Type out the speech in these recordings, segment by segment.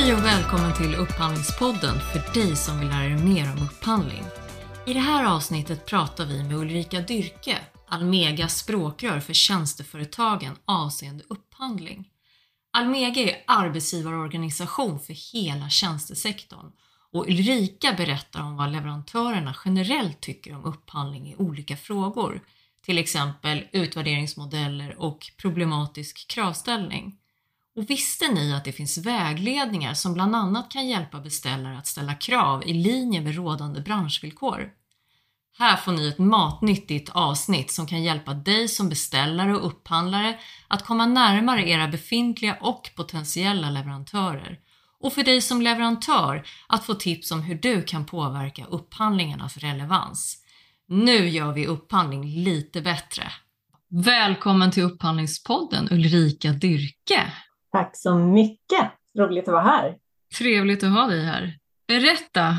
Hej och välkommen till Upphandlingspodden för dig som vill lära dig mer om upphandling. I det här avsnittet pratar vi med Ulrika Dyrke, Almegas språkrör för tjänsteföretagen avseende upphandling. Almega är arbetsgivarorganisation för hela tjänstesektorn och Ulrika berättar om vad leverantörerna generellt tycker om upphandling i olika frågor, till exempel utvärderingsmodeller och problematisk kravställning. Och visste ni att det finns vägledningar som bland annat kan hjälpa beställare att ställa krav i linje med rådande branschvillkor? Här får ni ett matnyttigt avsnitt som kan hjälpa dig som beställare och upphandlare att komma närmare era befintliga och potentiella leverantörer. Och för dig som leverantör att få tips om hur du kan påverka upphandlingarnas relevans. Nu gör vi upphandling lite bättre. Välkommen till Upphandlingspodden Ulrika Dyrke. Tack så mycket! Roligt att vara här. Trevligt att ha dig här. Berätta,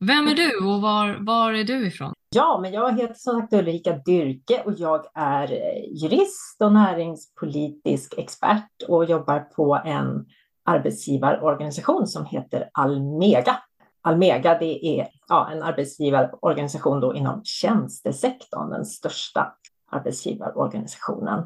vem är du och var, var är du ifrån? Ja, men jag heter som sagt Ulrika Dyrke och jag är eh, jurist och näringspolitisk expert och jobbar på en arbetsgivarorganisation som heter Almega. Almega det är ja, en arbetsgivarorganisation då inom tjänstesektorn, den största arbetsgivarorganisationen.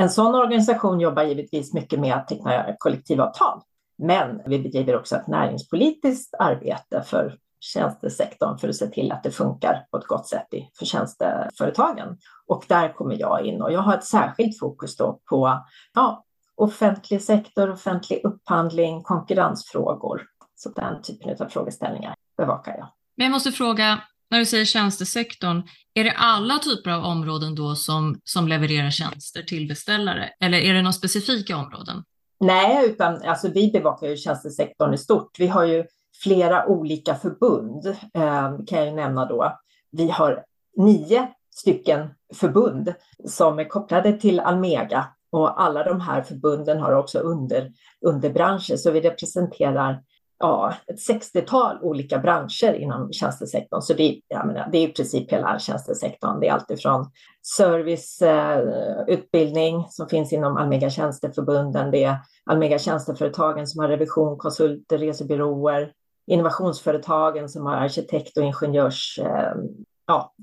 En sån organisation jobbar givetvis mycket med att teckna kollektivavtal, men vi bedriver också ett näringspolitiskt arbete för tjänstesektorn för att se till att det funkar på ett gott sätt för tjänsteföretagen. Och där kommer jag in och jag har ett särskilt fokus då på ja, offentlig sektor, offentlig upphandling, konkurrensfrågor. Så den typen av frågeställningar bevakar jag. Men jag måste fråga, när du säger tjänstesektorn, är det alla typer av områden då som, som levererar tjänster till beställare? Eller är det några specifika områden? Nej, utan alltså, vi bevakar ju tjänstesektorn i stort. Vi har ju flera olika förbund, eh, kan jag nämna då. Vi har nio stycken förbund som är kopplade till Almega och alla de här förbunden har också under, underbranscher, så vi representerar ja, ett 60-tal olika branscher inom tjänstesektorn. Så det, jag menar, det är i princip hela tjänstesektorn. Det är alltifrån serviceutbildning eh, som finns inom Almega tjänsteförbunden. Det är Almega tjänsteföretagen som har revision, konsulter, resebyråer, innovationsföretagen som har arkitekt och ingenjörs, eh, ja,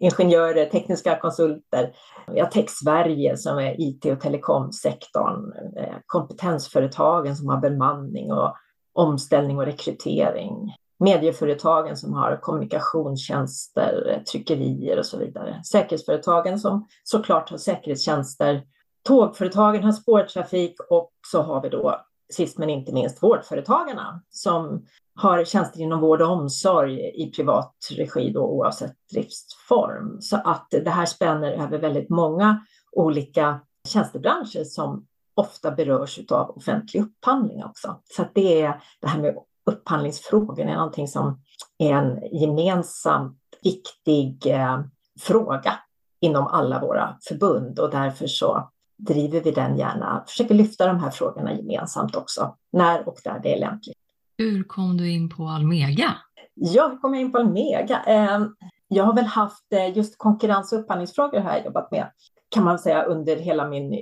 ingenjörer, tekniska konsulter. Vi har Tech Sverige som är IT och telekomsektorn, eh, kompetensföretagen som har bemanning och omställning och rekrytering. Medieföretagen som har kommunikationstjänster, tryckerier och så vidare. Säkerhetsföretagen som såklart har säkerhetstjänster. Tågföretagen har spårtrafik och så har vi då sist men inte minst vårdföretagarna som har tjänster inom vård och omsorg i privat regi då, oavsett driftsform. Så att det här spänner över väldigt många olika tjänstebranscher som ofta berörs av offentlig upphandling också. Så att det är det här med upphandlingsfrågor är någonting som är en gemensamt viktig eh, fråga inom alla våra förbund och därför så driver vi den gärna, försöker lyfta de här frågorna gemensamt också, när och där det är lämpligt. Hur kom du in på Almega? Ja, hur kom jag in på Almega? Ehm, jag har väl haft eh, just konkurrens och upphandlingsfrågor har jag jobbat med, kan man säga, under hela min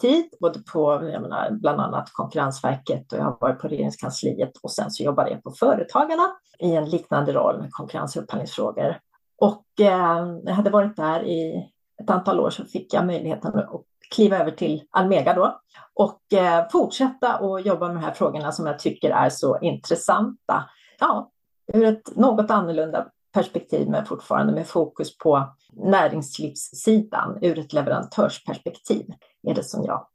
tid, både på menar, bland annat Konkurrensverket och jag har varit på Regeringskansliet och sen så jobbade jag på Företagarna i en liknande roll med konkurrens och upphandlingsfrågor. Och eh, jag hade varit där i ett antal år så fick jag möjligheten att kliva över till Almega då och eh, fortsätta att jobba med de här frågorna som jag tycker är så intressanta. Ja, ur ett något annorlunda perspektiv men fortfarande med fokus på näringslivssidan ur ett leverantörsperspektiv är det som jag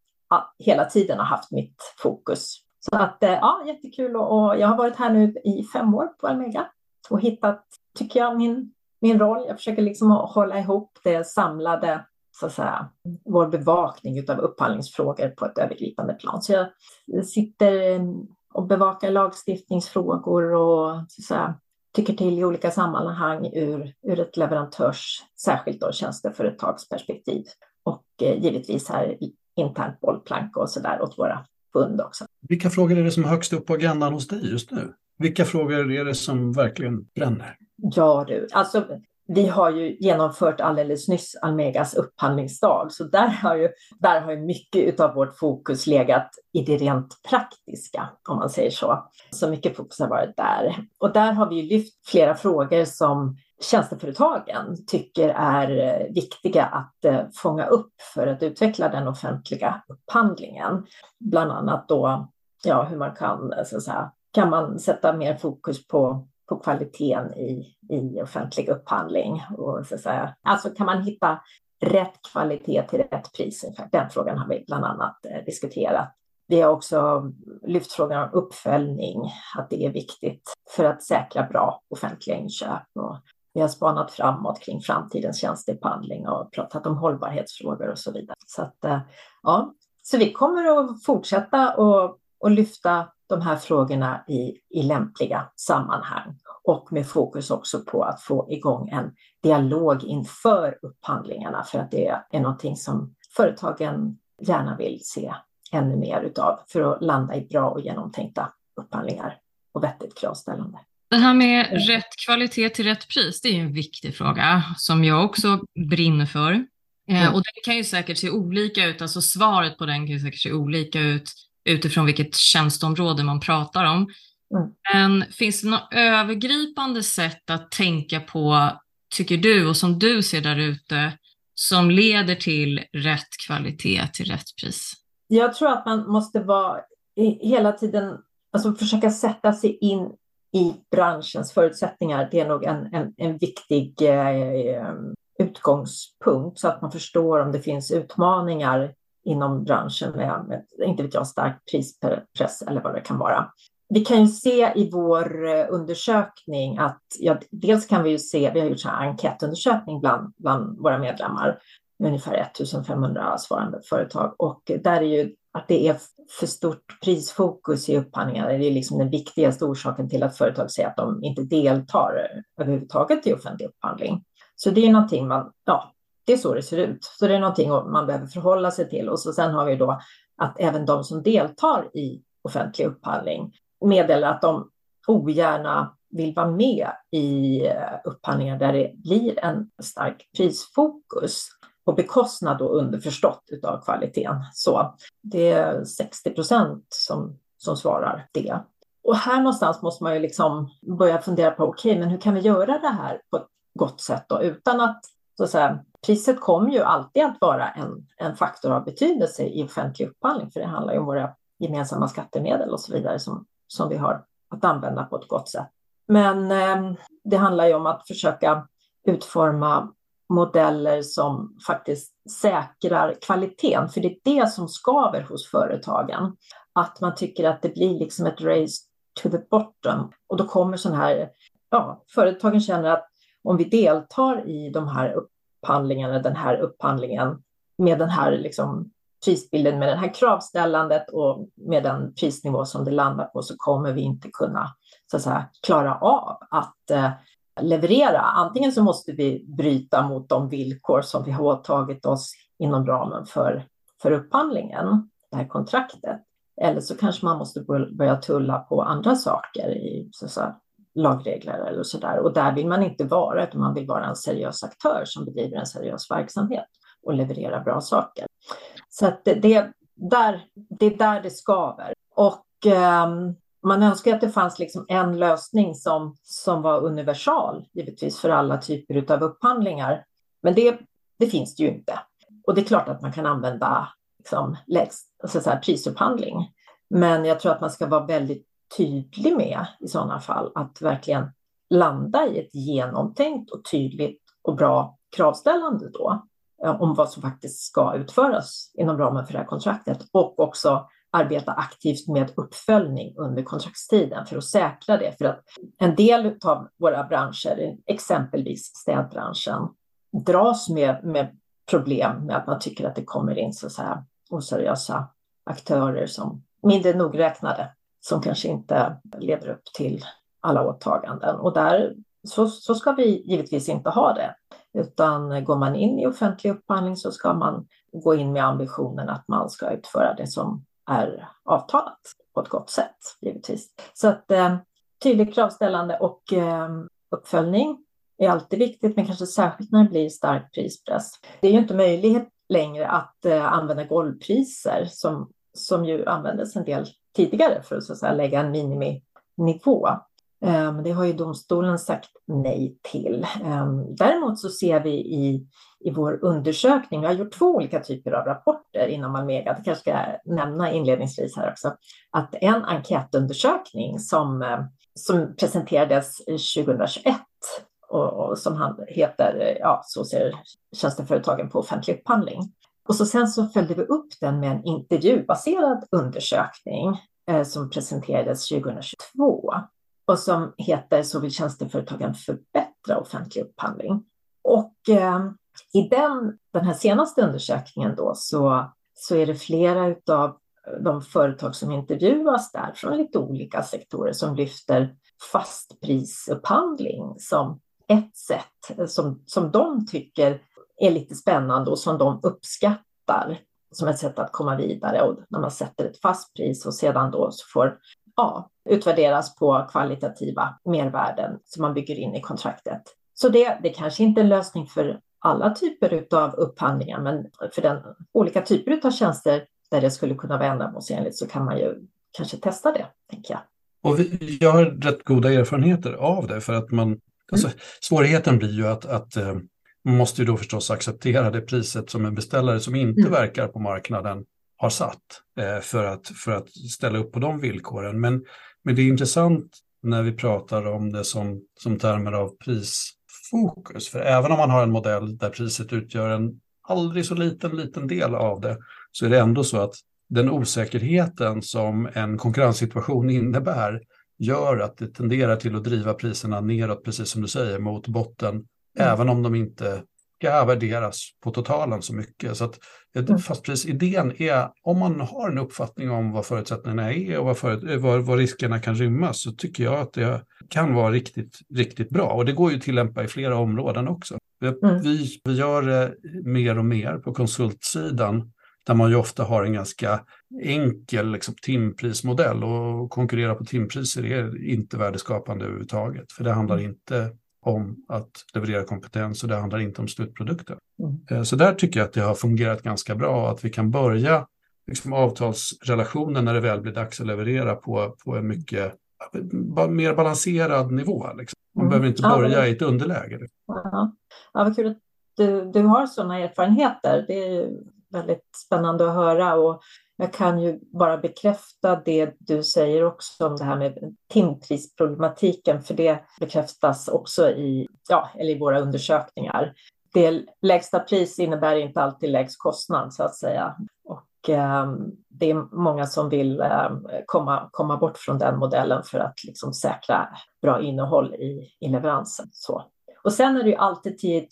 hela tiden har haft mitt fokus. Så att eh, ja, jättekul och jag har varit här nu i fem år på Almega och hittat, tycker jag, min, min roll. Jag försöker liksom hålla ihop det samlade så att säga, vår bevakning av upphandlingsfrågor på ett övergripande plan. Så jag sitter och bevakar lagstiftningsfrågor och så att säga, tycker till i olika sammanhang ur, ur ett leverantörs, särskilt då tjänsteföretagsperspektiv. Och eh, givetvis här internt bollplank och så där åt våra kund också. Vilka frågor är det som är högst upp på agendan hos dig just nu? Vilka frågor är det som verkligen bränner? Ja du, alltså vi har ju genomfört alldeles nyss Almegas upphandlingsdag, så där har ju, där har ju mycket av vårt fokus legat i det rent praktiska, om man säger så. Så mycket fokus har varit där. Och där har vi lyft flera frågor som tjänsteföretagen tycker är eh, viktiga att eh, fånga upp för att utveckla den offentliga upphandlingen. Bland annat då ja, hur man kan, eh, så att säga, kan man sätta mer fokus på på kvaliteten i, i offentlig upphandling. Och så att säga. Alltså kan man hitta rätt kvalitet till rätt pris? Den frågan har vi bland annat eh, diskuterat. Vi har också lyft frågan om uppföljning, att det är viktigt för att säkra bra offentliga inköp. Och vi har spanat framåt kring framtidens tjänsteupphandling och pratat om hållbarhetsfrågor och så vidare. Så, att, eh, ja. så vi kommer att fortsätta och, och lyfta de här frågorna i, i lämpliga sammanhang och med fokus också på att få igång en dialog inför upphandlingarna för att det är någonting som företagen gärna vill se ännu mer utav för att landa i bra och genomtänkta upphandlingar och vettigt kravställande. Det här med rätt kvalitet till rätt pris, det är en viktig fråga som jag också brinner för. Eh, mm. Och det kan ju säkert se olika ut, alltså svaret på den kan ju säkert se olika ut utifrån vilket tjänsteområde man pratar om. Mm. Men finns det något övergripande sätt att tänka på, tycker du, och som du ser där ute, som leder till rätt kvalitet till rätt pris? Jag tror att man måste vara hela tiden, alltså försöka sätta sig in i branschens förutsättningar. Det är nog en, en, en viktig eh, utgångspunkt så att man förstår om det finns utmaningar inom branschen med, med inte vet jag, stark prispress eller vad det kan vara. Vi kan ju se i vår eh, undersökning att ja, dels kan vi ju se, vi har gjort en enkätundersökning bland, bland våra medlemmar, ungefär 1500 svarande företag och där är ju att det är för stort prisfokus i upphandlingar. Det är liksom den viktigaste orsaken till att företag säger att de inte deltar eh, överhuvudtaget i offentlig upphandling. Så det är någonting man, ja, det är så det ser ut. Så det är någonting man behöver förhålla sig till. Och så sen har vi då att även de som deltar i offentlig upphandling meddelar att de ogärna vill vara med i eh, upphandlingar där det blir en stark prisfokus på bekostnad då underförstått utav kvaliteten. Så det är 60 procent som, som svarar det. Och här någonstans måste man ju liksom börja fundera på, okej, okay, men hur kan vi göra det här på ett gott sätt då, utan att, så att säga, priset kommer ju alltid att vara en, en faktor av betydelse i offentlig upphandling, för det handlar ju om våra gemensamma skattemedel och så vidare som, som vi har att använda på ett gott sätt. Men eh, det handlar ju om att försöka utforma modeller som faktiskt säkrar kvaliteten, för det är det som skaver hos företagen. Att man tycker att det blir liksom ett race to the bottom och då kommer sådana här, ja, företagen känner att om vi deltar i de här upphandlingarna, den här upphandlingen med den här liksom prisbilden, med det här kravställandet och med den prisnivå som det landar på så kommer vi inte kunna så att säga, klara av att eh, leverera. Antingen så måste vi bryta mot de villkor som vi har åtagit oss inom ramen för, för upphandlingen, det här kontraktet. Eller så kanske man måste börja tulla på andra saker i så att säga, lagregler eller så där. Och där vill man inte vara, utan man vill vara en seriös aktör som bedriver en seriös verksamhet och levererar bra saker. Så att det, det, där, det är där det skaver. Och eh, man önskar att det fanns liksom en lösning som, som var universal, givetvis för alla typer av upphandlingar. Men det, det finns det ju inte. Och det är klart att man kan använda liksom, lägst, alltså så här, prisupphandling. Men jag tror att man ska vara väldigt tydlig med i sådana fall att verkligen landa i ett genomtänkt och tydligt och bra kravställande då eh, om vad som faktiskt ska utföras inom ramen för det här kontraktet och också arbeta aktivt med uppföljning under kontraktstiden för att säkra det. För att en del av våra branscher, exempelvis städbranschen, dras med, med problem med att man tycker att det kommer in så, så här oseriösa aktörer som mindre nogräknade som kanske inte lever upp till alla åtaganden. Och där så, så ska vi givetvis inte ha det. Utan går man in i offentlig upphandling så ska man gå in med ambitionen att man ska utföra det som är avtalat på ett gott sätt, givetvis. Så att eh, tydligt kravställande och eh, uppföljning är alltid viktigt, men kanske särskilt när det blir stark prispress. Det är ju inte möjligt längre att eh, använda golvpriser som, som ju användes en del tidigare för att, så att säga, lägga en miniminivå. Ehm, det har ju domstolen sagt nej till. Ehm, däremot så ser vi i, i vår undersökning, vi har gjort två olika typer av rapporter inom Almega, det kanske ska jag nämna inledningsvis här också, att en enkätundersökning som, ehm, som presenterades 2021 och, och som heter eh, ja, Så ser tjänsteföretagen på offentlig upphandling. Och så sen så följde vi upp den med en intervjubaserad undersökning Eh, som presenterades 2022 och som heter Så vill tjänsteföretagen förbättra offentlig upphandling. Och eh, i den, den här senaste undersökningen då så, så är det flera av de företag som intervjuas där från lite olika sektorer som lyfter fastprisupphandling som ett sätt som, som de tycker är lite spännande och som de uppskattar som ett sätt att komma vidare och när man sätter ett fast pris och sedan då så får ja, utvärderas på kvalitativa mervärden som man bygger in i kontraktet. Så det, det kanske inte är en lösning för alla typer av upphandlingar, men för den olika typer av tjänster där det skulle kunna vara ändamålsenligt så kan man ju kanske testa det, tänker jag. Och vi, jag har rätt goda erfarenheter av det för att man, alltså, mm. svårigheten blir ju att, att eh, man måste ju då förstås acceptera det priset som en beställare som inte mm. verkar på marknaden har satt eh, för, att, för att ställa upp på de villkoren. Men, men det är intressant när vi pratar om det som, som termer av prisfokus. För även om man har en modell där priset utgör en aldrig så liten, liten del av det, så är det ändå så att den osäkerheten som en konkurrenssituation innebär gör att det tenderar till att driva priserna neråt, precis som du säger, mot botten, mm. även om de inte ska värderas på totalen så mycket. Så att mm. fastprisidén är, om man har en uppfattning om vad förutsättningarna är och vad, för, vad, vad riskerna kan rymmas, så tycker jag att det kan vara riktigt, riktigt bra. Och det går ju att tillämpa i flera områden också. Mm. Vi, vi gör det mer och mer på konsultsidan där man ju ofta har en ganska enkel liksom, timprismodell och konkurrera på timpriser är inte värdeskapande överhuvudtaget. För det handlar mm. inte om att leverera kompetens och det handlar inte om slutprodukten. Mm. Eh, så där tycker jag att det har fungerat ganska bra, att vi kan börja liksom, avtalsrelationen när det väl blir dags att leverera på, på en mycket mer balanserad nivå. Liksom. Man mm. behöver inte börja ja, i ett underläge. Liksom. Ja. ja, vad kul att du, du har sådana erfarenheter. Det är väldigt spännande att höra och jag kan ju bara bekräfta det du säger också om det här med timprisproblematiken, för det bekräftas också i, ja, eller i våra undersökningar. Det lägsta pris innebär inte alltid lägst kostnad så att säga. Och eh, det är många som vill eh, komma, komma bort från den modellen för att liksom säkra bra innehåll i, i leveransen. Så. Och sen är det ju alltid 10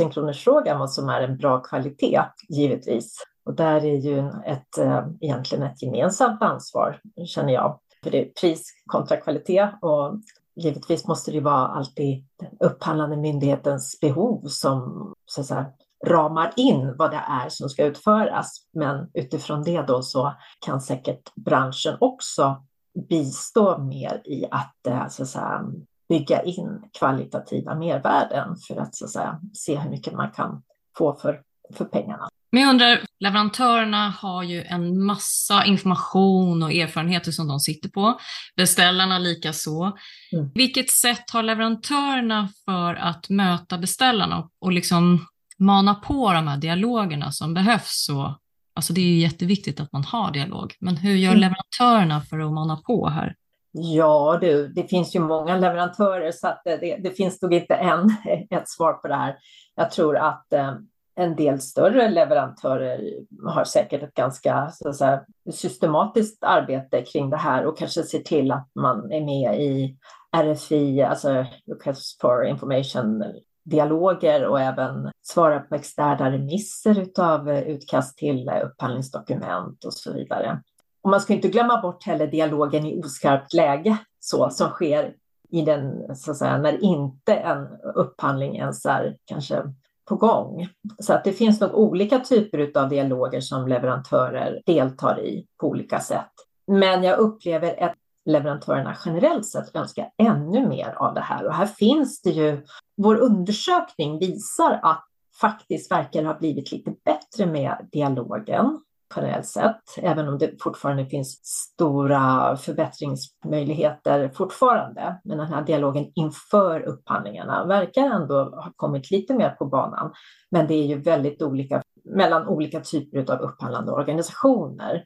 000 kronors frågan vad som är en bra kvalitet, givetvis. Och där är ju ett, eh, egentligen ett gemensamt ansvar, känner jag. För det är pris kontra kvalitet och givetvis måste det vara alltid den upphandlande myndighetens behov som så att säga, ramar in vad det är som ska utföras. Men utifrån det då så kan säkert branschen också bistå mer i att, eh, så att säga, bygga in kvalitativa mervärden för att, så att säga, se hur mycket man kan få för, för pengarna. Men jag undrar, leverantörerna har ju en massa information och erfarenheter som de sitter på. Beställarna lika så. Mm. Vilket sätt har leverantörerna för att möta beställarna och liksom mana på de här dialogerna som behövs? Och, alltså det är ju jätteviktigt att man har dialog, men hur gör mm. leverantörerna för att mana på här? Ja du, det finns ju många leverantörer så att det, det finns nog inte en, ett svar på det här. Jag tror att eh, en del större leverantörer har säkert ett ganska så säga, systematiskt arbete kring det här och kanske ser till att man är med i RFI, alltså Request for Information dialoger och även svarar på externa remisser av utkast till upphandlingsdokument och så vidare. Och man ska inte glömma bort heller dialogen i oskarpt läge så som sker i den, så att säga, när inte en upphandling ens är kanske på gång. Så att det finns nog olika typer av dialoger som leverantörer deltar i på olika sätt. Men jag upplever att leverantörerna generellt sett önskar ännu mer av det här. Och här finns det ju, vår undersökning visar att faktiskt verkar ha blivit lite bättre med dialogen generellt sett, även om det fortfarande finns stora förbättringsmöjligheter fortfarande. Men den här dialogen inför upphandlingarna verkar ändå ha kommit lite mer på banan. Men det är ju väldigt olika mellan olika typer av upphandlande organisationer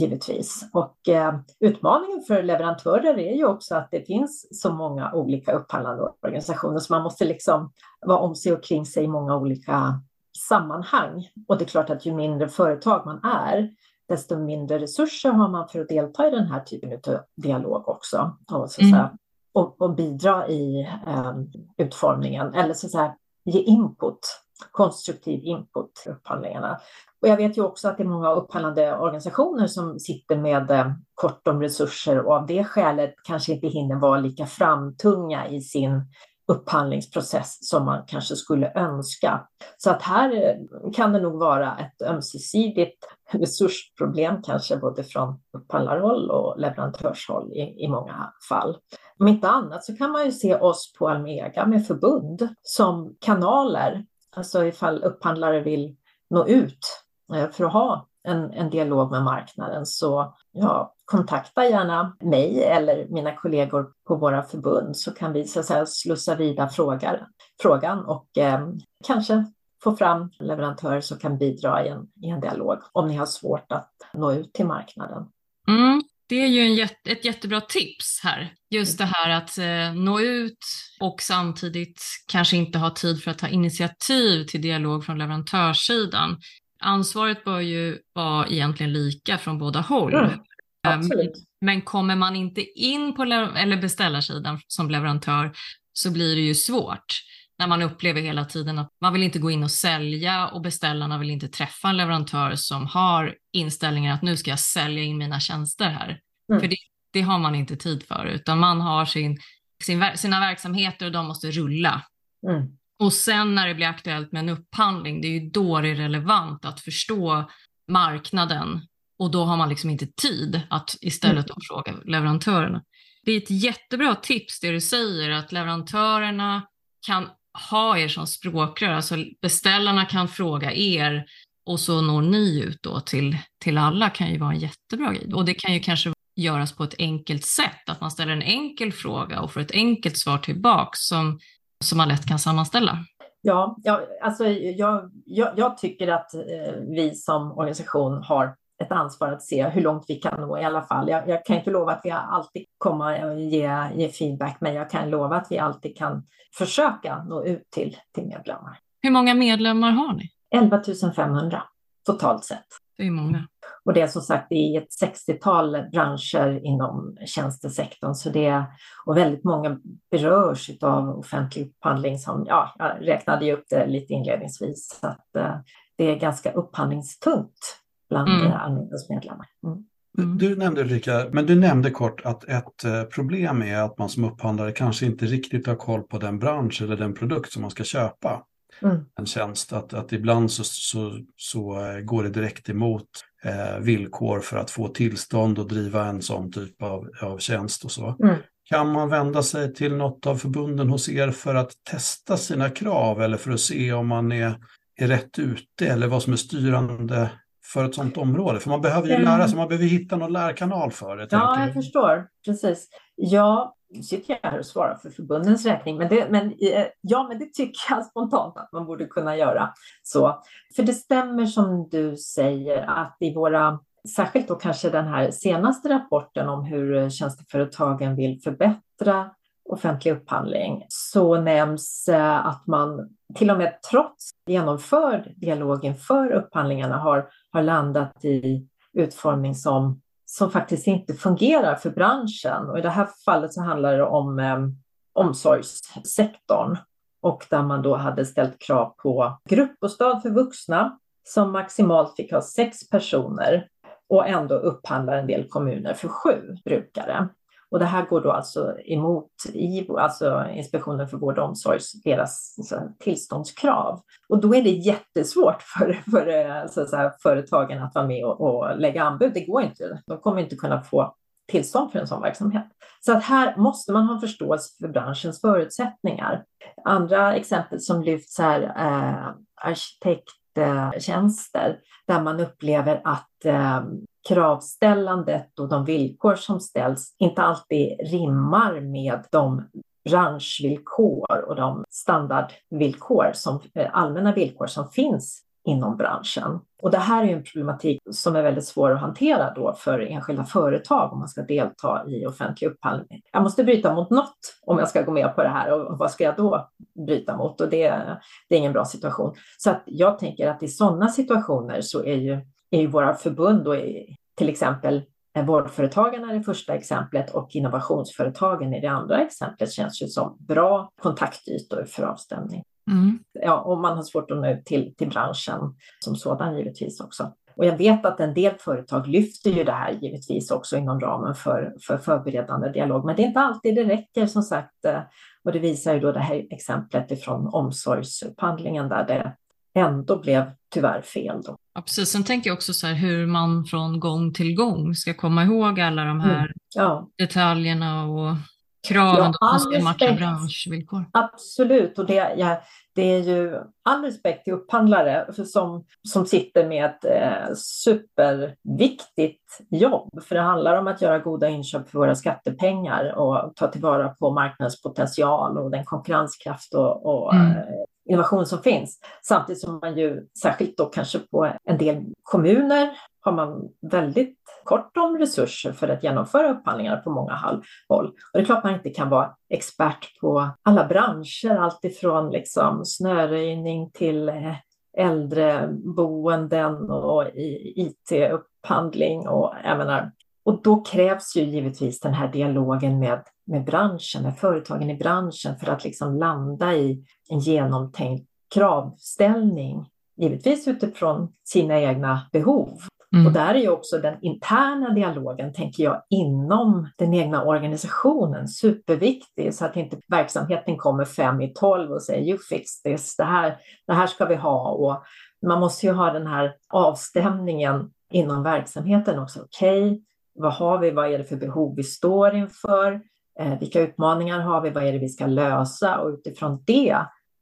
givetvis. Och eh, utmaningen för leverantörer är ju också att det finns så många olika upphandlande organisationer så man måste liksom vara om sig och kring sig i många olika sammanhang. Och det är klart att ju mindre företag man är, desto mindre resurser har man för att delta i den här typen av dialog också. Och, så att säga, mm. och, och bidra i um, utformningen, eller så att säga, ge input, konstruktiv input i upphandlingarna. Och jag vet ju också att det är många upphandlande organisationer som sitter med eh, kort om resurser och av det skälet kanske inte hinner vara lika framtunga i sin upphandlingsprocess som man kanske skulle önska. Så att här eh, kan det nog vara ett ömsesidigt resursproblem kanske både från upphandlarhåll och leverantörshåll i, i många fall. Om inte annat så kan man ju se oss på Almega med förbund som kanaler, alltså ifall upphandlare vill nå ut eh, för att ha en, en dialog med marknaden så ja, kontakta gärna mig eller mina kollegor på våra förbund så kan vi så att säga, slussa vidare frågar, frågan och eh, kanske få fram leverantörer som kan bidra i en, i en dialog om ni har svårt att nå ut till marknaden. Mm, det är ju en jätte, ett jättebra tips här. Just det här att eh, nå ut och samtidigt kanske inte ha tid för att ta initiativ till dialog från leverantörssidan ansvaret bör ju vara egentligen lika från båda håll. Mm, men, men kommer man inte in på eller beställarsidan som leverantör så blir det ju svårt när man upplever hela tiden att man vill inte gå in och sälja och beställarna vill inte träffa en leverantör som har inställningen att nu ska jag sälja in mina tjänster här. Mm. För det, det, har man inte tid för, utan man har sin, sin, sina verksamheter och de måste rulla. Mm. Och sen när det blir aktuellt med en upphandling, det är ju då det är relevant att förstå marknaden och då har man liksom inte tid att istället mm. fråga leverantörerna. Det är ett jättebra tips det du säger att leverantörerna kan ha er som språkrör, alltså beställarna kan fråga er och så når ni ut då till, till alla kan ju vara en jättebra grej. Och det kan ju kanske göras på ett enkelt sätt, att man ställer en enkel fråga och får ett enkelt svar tillbaks som som man lätt kan sammanställa? Ja, ja alltså jag, jag, jag tycker att eh, vi som organisation har ett ansvar att se hur långt vi kan nå i alla fall. Jag, jag kan inte lova att vi alltid kommer att ge, ge, feedback, men jag kan lova att vi alltid kan försöka nå ut till, till medlemmar. Hur många medlemmar har ni? 11 500 totalt sett. Det är många. Och det är som sagt i ett 60-tal branscher inom tjänstesektorn. Så det, och väldigt många berörs av offentlig upphandling som, ja, jag räknade ju upp det lite inledningsvis. Så att, eh, det är ganska upphandlingstungt bland mm. allmänhetens medlemmar. Mm. Mm. Du nämnde Ulrika, men du nämnde kort att ett eh, problem är att man som upphandlare kanske inte riktigt har koll på den bransch eller den produkt som man ska köpa mm. en tjänst. Att, att ibland så, så, så eh, går det direkt emot eh, villkor för att få tillstånd och driva en sån typ av, av tjänst och så. Mm. Kan man vända sig till något av förbunden hos er för att testa sina krav eller för att se om man är, är rätt ute eller vad som är styrande för ett sådant område? För man behöver ju lära sig, man behöver hitta någon lärkanal för det. Ja, jag förstår. Precis. Ja, sitter jag här och svarar för förbundens räkning, men det, men, eh, ja, men det tycker jag spontant att man borde kunna göra. Så, för det stämmer som du säger att i våra, särskilt då kanske den här senaste rapporten om hur tjänsteföretagen vill förbättra offentlig upphandling, så nämns eh, att man till och med trots genomförd dialog inför upphandlingarna har, har landat i utformning som som faktiskt inte fungerar för branschen. Och I det här fallet så handlar det om eh, omsorgssektorn och där man då hade ställt krav på gruppbostad för vuxna som maximalt fick ha sex personer och ändå upphandlar en del kommuner för sju brukare. Och det här går då alltså emot IVO, alltså Inspektionen för vård och omsorg, deras tillståndskrav. Och då är det jättesvårt för, för så här, företagen att vara med och, och lägga anbud. Det går inte. De kommer inte kunna få tillstånd för en sån verksamhet. Så att här måste man ha förståelse för branschens förutsättningar. Andra exempel som lyfts här är arkitekttjänster där man upplever att eh, kravställandet och de villkor som ställs inte alltid rimmar med de branschvillkor och de standardvillkor, som, eh, allmänna villkor som finns inom branschen. Och det här är en problematik som är väldigt svår att hantera då för enskilda företag om man ska delta i offentlig upphandling. Jag måste bryta mot något om jag ska gå med på det här och vad ska jag då bryta mot? Och det, det är ingen bra situation. Så att jag tänker att i sådana situationer så är ju, är ju våra förbund och till exempel Vårdföretagen är det första exemplet och innovationsföretagen i det andra exemplet känns ju som bra kontaktytor för avstämning. Mm. Ja, och man har svårt att nå ut till, till branschen som sådan givetvis också. Och jag vet att en del företag lyfter ju det här givetvis också inom ramen för, för förberedande dialog, men det är inte alltid det räcker som sagt. Eh, och det visar ju då det här exemplet ifrån omsorgsupphandlingen där det ändå blev tyvärr fel. Då. Ja, precis. Sen tänker jag också så här hur man från gång till gång ska komma ihåg alla de här mm. ja. detaljerna och kraven ja, som ska matcha branschvillkor. Absolut, och det, ja, det är ju all respekt till upphandlare som, som sitter med ett eh, superviktigt jobb. För det handlar om att göra goda inköp för våra skattepengar och ta tillvara på marknadens potential och den konkurrenskraft och, och mm innovation som finns. Samtidigt som man ju, särskilt då kanske på en del kommuner, har man väldigt kort om resurser för att genomföra upphandlingar på många håll. Och det är klart man inte kan vara expert på alla branscher, alltifrån liksom snöröjning till eh, äldreboenden och IT-upphandling och jag menar, och då krävs ju givetvis den här dialogen med, med branschen, med företagen i branschen för att liksom landa i en genomtänkt kravställning, givetvis utifrån sina egna behov. Mm. Och där är ju också den interna dialogen, tänker jag, inom den egna organisationen superviktig så att inte verksamheten kommer fem i tolv och säger you fix this, det här, det här ska vi ha. Och man måste ju ha den här avstämningen inom verksamheten också. Okej, okay, vad har vi? Vad är det för behov vi står inför? Eh, vilka utmaningar har vi? Vad är det vi ska lösa? Och utifrån det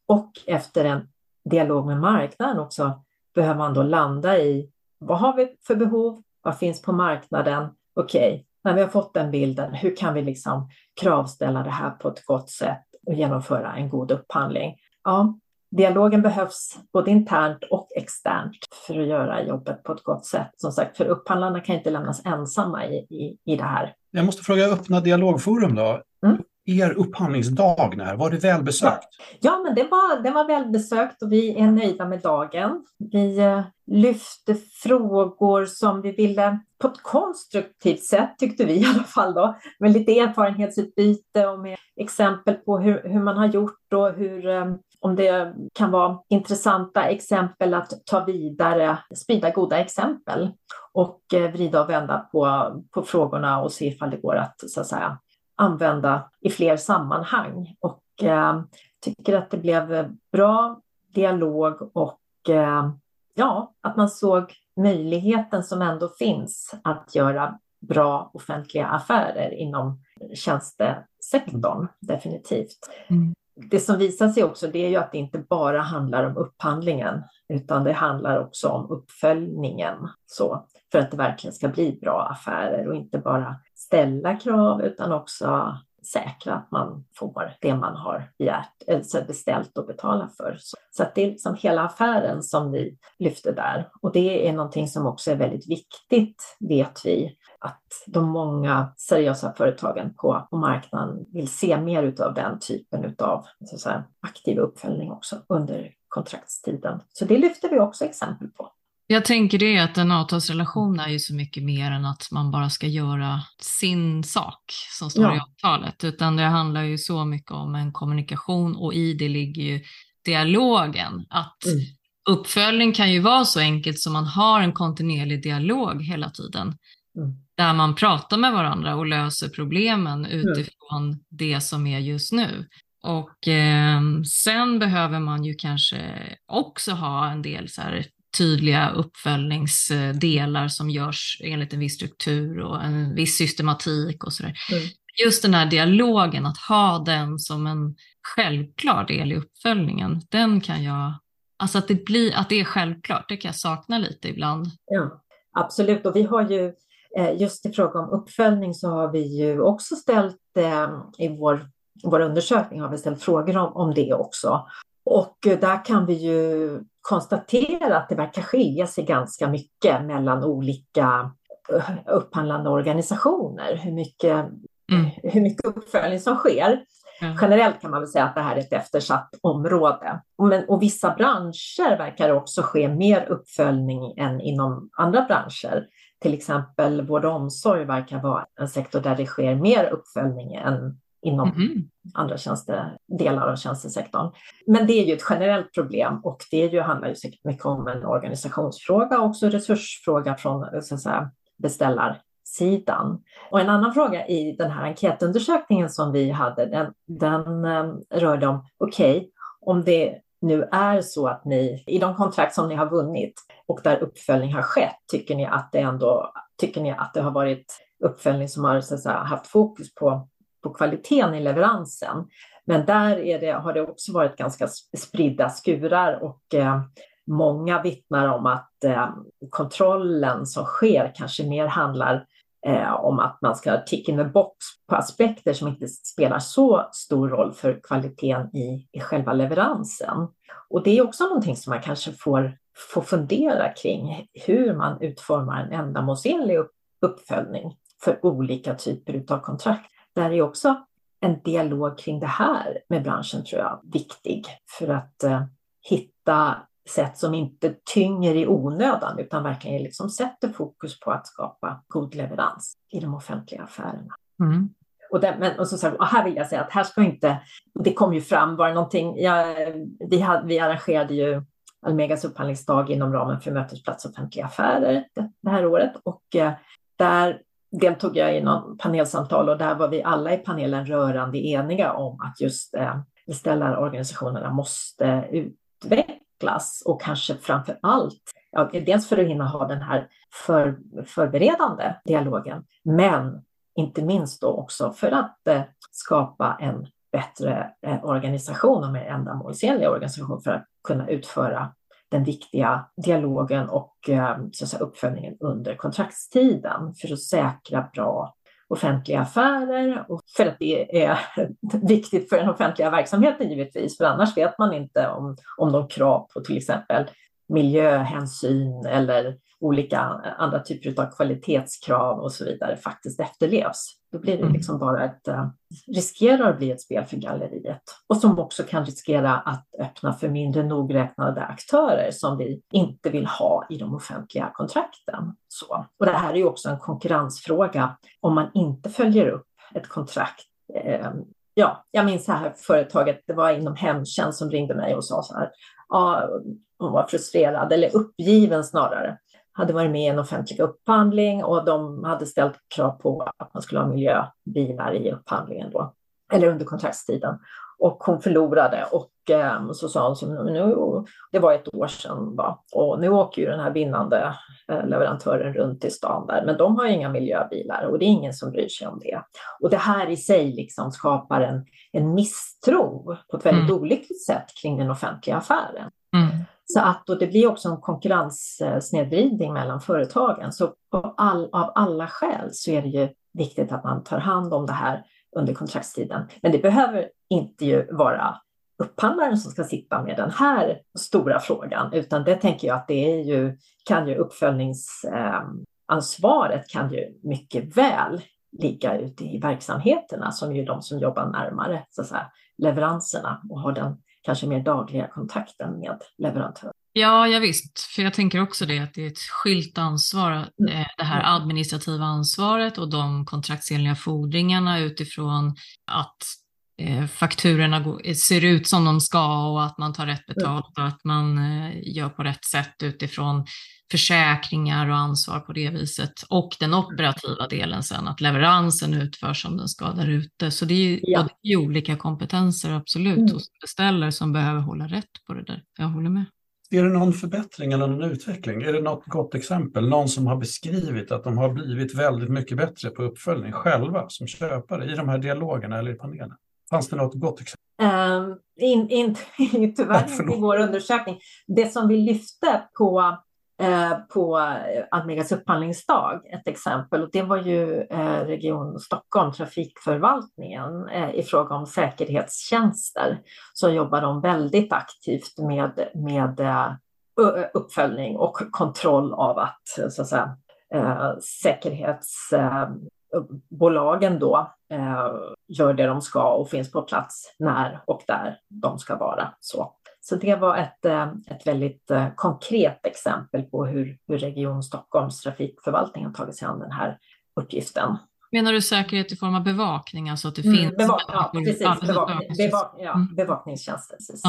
och efter en dialog med marknaden också behöver man då landa i vad har vi för behov? Vad finns på marknaden? Okej, okay, när vi har fått den bilden, hur kan vi liksom kravställa det här på ett gott sätt och genomföra en god upphandling? Ja, dialogen behövs både internt och externt för att göra jobbet på ett gott sätt. Som sagt, för upphandlarna kan inte lämnas ensamma i, i, i det här. Jag måste fråga, öppna dialogforum då. Mm er upphandlingsdag när? Var det välbesökt? Ja, men det var, det var välbesökt och vi är nöjda med dagen. Vi eh, lyfte frågor som vi ville på ett konstruktivt sätt tyckte vi i alla fall då, med lite erfarenhetsutbyte och med exempel på hur, hur man har gjort och hur, eh, om det kan vara intressanta exempel att ta vidare, sprida goda exempel och eh, vrida och vända på, på frågorna och se ifall det går att, så att säga, använda i fler sammanhang. Och eh, tycker att det blev bra dialog och eh, ja, att man såg möjligheten som ändå finns att göra bra offentliga affärer inom tjänstesektorn, definitivt. Mm. Det som visar sig också det är ju att det inte bara handlar om upphandlingen utan det handlar också om uppföljningen så, för att det verkligen ska bli bra affärer och inte bara ställa krav utan också säkra att man får det man har begärt, alltså beställt och betalat för. Så att det är liksom hela affären som vi lyfter där. Och det är någonting som också är väldigt viktigt, vet vi, att de många seriösa företagen på, på marknaden vill se mer av den typen av aktiv uppföljning också under kontraktstiden. Så det lyfter vi också exempel på. Jag tänker det att en avtalsrelation är ju så mycket mer än att man bara ska göra sin sak som står ja. i avtalet, utan det handlar ju så mycket om en kommunikation och i det ligger ju dialogen. Att mm. uppföljning kan ju vara så enkelt som man har en kontinuerlig dialog hela tiden. Mm. Där man pratar med varandra och löser problemen utifrån mm. det som är just nu. Och eh, sen behöver man ju kanske också ha en del så här tydliga uppföljningsdelar som görs enligt en viss struktur och en viss systematik och sådär. Mm. Just den här dialogen, att ha den som en självklar del i uppföljningen, den kan jag, alltså att det, blir, att det är självklart, det kan jag sakna lite ibland. Ja, absolut, och vi har ju just i fråga om uppföljning så har vi ju också ställt eh, i vår, vår undersökning har vi ställt frågor om, om det också. Och där kan vi ju konstatera att det verkar skilja sig ganska mycket mellan olika eh, upphandlande organisationer, hur mycket, mm. hur mycket uppföljning som sker. Mm. Generellt kan man väl säga att det här är ett eftersatt område. Men, och vissa branscher verkar också ske mer uppföljning än inom andra branscher. Till exempel vård och omsorg verkar vara en sektor där det sker mer uppföljning än inom mm. andra tjänste, delar av tjänstesektorn. Men det är ju ett generellt problem och det ju, handlar ju säkert mycket om en organisationsfråga och också resursfråga från så att säga, beställarsidan. Och en annan fråga i den här enkätundersökningen som vi hade, den, den um, rörde om, okej, okay, om det nu är så att ni i de kontrakt som ni har vunnit och där uppföljning har skett, tycker ni att det ändå tycker ni att det har varit uppföljning som har så att säga, haft fokus på på kvaliteten i leveransen. Men där är det, har det också varit ganska spridda skurar och eh, många vittnar om att eh, kontrollen som sker kanske mer handlar eh, om att man ska tick in the box på aspekter som inte spelar så stor roll för kvaliteten i, i själva leveransen. Och det är också någonting som man kanske får, får fundera kring, hur man utformar en ändamålsenlig uppföljning för olika typer av kontrakt där är också en dialog kring det här med branschen tror jag viktig för att eh, hitta sätt som inte tynger i onödan utan verkligen liksom sätter fokus på att skapa god leverans i de offentliga affärerna. Mm. Och, det, men, och, så, och här vill jag säga att här ska inte, det kom ju fram, var det någonting, ja, vi, hade, vi arrangerade ju Almegas upphandlingsdag inom ramen för Mötesplats offentliga affärer det, det här året och eh, där deltog jag i någon panelsamtal och där var vi alla i panelen rörande eniga om att just eh, beställarorganisationerna måste utvecklas och kanske framför allt, ja, dels för att hinna ha den här för, förberedande dialogen, men inte minst då också för att eh, skapa en bättre eh, organisation och mer ändamålsenlig organisation för att kunna utföra den viktiga dialogen och eh, så att säga, uppföljningen under kontraktstiden för att säkra bra offentliga affärer och för att det är viktigt för den offentliga verksamheten givetvis, för annars vet man inte om, om de krav på till exempel miljöhänsyn eller olika andra typer av kvalitetskrav och så vidare faktiskt efterlevs. Då blir det mm. liksom bara ett, uh, riskerar att bli ett spel för galleriet och som också kan riskera att öppna för mindre nogräknade aktörer som vi inte vill ha i de offentliga kontrakten. Så. Och det här är ju också en konkurrensfråga om man inte följer upp ett kontrakt eh, ja, jag minns det här företaget, det var inom hemtjänst som ringde mig och sa så här, ja, hon var frustrerad eller uppgiven snarare hade varit med i en offentlig upphandling och de hade ställt krav på att man skulle ha miljöbilar i upphandlingen då, eller under kontraktstiden. Och hon förlorade och eh, så sa hon, så nu, det var ett år sedan, va? och nu åker ju den här vinnande eh, leverantören runt i stan där, men de har ju inga miljöbilar och det är ingen som bryr sig om det. Och det här i sig liksom skapar en, en misstro på ett väldigt mm. olyckligt sätt kring den offentliga affären. Mm. Så att, och det blir också en konkurrenssnedvridning mellan företagen. Så all, av alla skäl så är det ju viktigt att man tar hand om det här under kontraktstiden. Men det behöver inte ju vara upphandlaren som ska sitta med den här stora frågan, utan det tänker jag att det är ju, kan ju uppföljningsansvaret eh, kan ju mycket väl ligga ute i verksamheterna som är de som jobbar närmare så att säga, leveranserna och har den kanske mer dagliga kontakten med leverantör. Ja, ja visst, för jag tänker också det att det är ett skilt ansvar, mm. Eh, det här administrativa ansvaret och de kontraktsenliga fordringarna utifrån att eh, fakturorna ser ut som de ska och att man tar rätt betalt och att man eh, gör på rätt sätt utifrån försäkringar och ansvar på det viset. Och den operativa delen sen, att leveransen utförs som den ska där ute. Så det är ju, ja. det är olika kompetenser absolut mm. hos beställare som behöver hålla rätt på det där. Jag håller med. är det någon förbättring eller någon utveckling? Är det något gott exempel? Någon som har beskrivit att de har blivit väldigt mycket bättre på uppföljning själva som köpare i de här dialogerna eller i panelen? Fanns det något gott exempel? Um, in, in, tyvärr inte i vår undersökning. Det som vi lyfte på Eh, på Almegas upphandlingsdag, ett exempel. Och det var ju eh, Region Stockholm, Trafikförvaltningen, eh, i fråga om säkerhetstjänster. Så jobbar de väldigt aktivt med, med uppföljning och kontroll av att, så att säga, säkerhetsbolagen då gör det de ska och finns på plats när och där de ska vara. Så. Så det var ett, eh, ett väldigt eh, konkret exempel på hur, hur Region Stockholms trafikförvaltning har tagit sig an den här uppgiften. Menar du säkerhet i form av bevakning, alltså att det mm, finns? Bevak ja, precis. Bevakning, bevak ja, mm. Bevakningstjänster. Precis.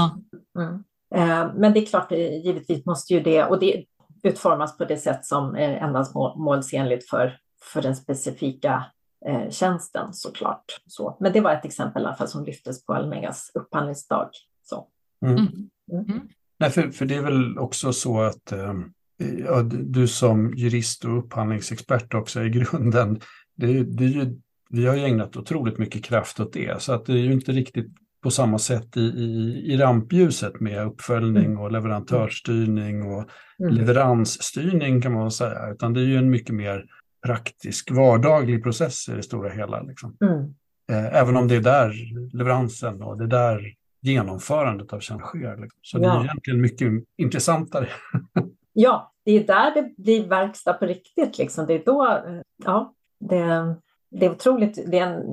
Mm. Eh, men det är klart, givetvis måste ju det, och det utformas på det sätt som är ändamålsenligt för, för den specifika eh, tjänsten såklart. Så. Men det var ett exempel i alla fall som lyftes på Almegas upphandlingsdag. Så. Mm. Mm. mm. Nej, för, för det är väl också så att eh, ja, du som jurist och upphandlingsexpert också i grunden, det, det är ju, vi har ju ägnat otroligt mycket kraft åt det, så att det är ju inte riktigt på samma sätt i, i, i rampljuset med uppföljning och leverantörsstyrning och mm. leveransstyrning kan man säga, utan det är ju en mycket mer praktisk vardaglig process i det stora hela. Liksom. Mm. Eh, även om det är där leveransen och det är där genomförandet av tjänst sker. Liksom. Så ja. det är egentligen mycket intressantare. ja, det är där det blir verkstad på riktigt. Liksom. Det är då, ja, det, det är otroligt, det är, en,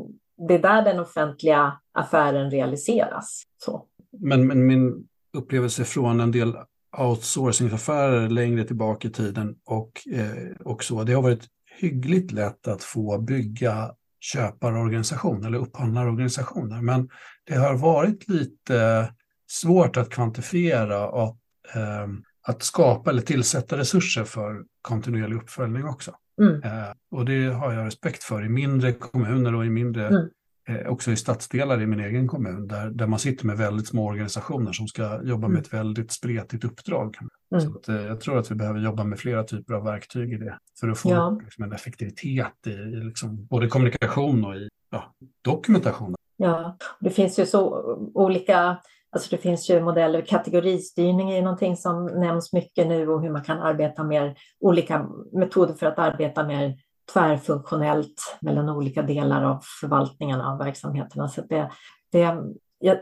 det är där den offentliga affären realiseras. Så. Men, men min upplevelse från en del outsourcingaffärer längre tillbaka i tiden och, eh, och så, det har varit hyggligt lätt att få bygga köparorganisation eller upphandlarorganisationer. Men det har varit lite svårt att kvantifiera och eh, att skapa eller tillsätta resurser för kontinuerlig uppföljning också. Mm. Eh, och det har jag respekt för i mindre kommuner och i mindre, mm. eh, också i stadsdelar i min egen kommun, där, där man sitter med väldigt små organisationer som ska jobba med mm. ett väldigt spretigt uppdrag. Mm. Så att, eh, jag tror att vi behöver jobba med flera typer av verktyg i det för att få ja. liksom, en effektivitet i, i liksom, både kommunikation och i ja, dokumentation. Ja, det finns ju så olika Alltså det finns ju modeller, kategoristyrning är någonting som nämns mycket nu och hur man kan arbeta med olika metoder för att arbeta mer tvärfunktionellt mellan olika delar av förvaltningen av verksamheterna. Så det, det,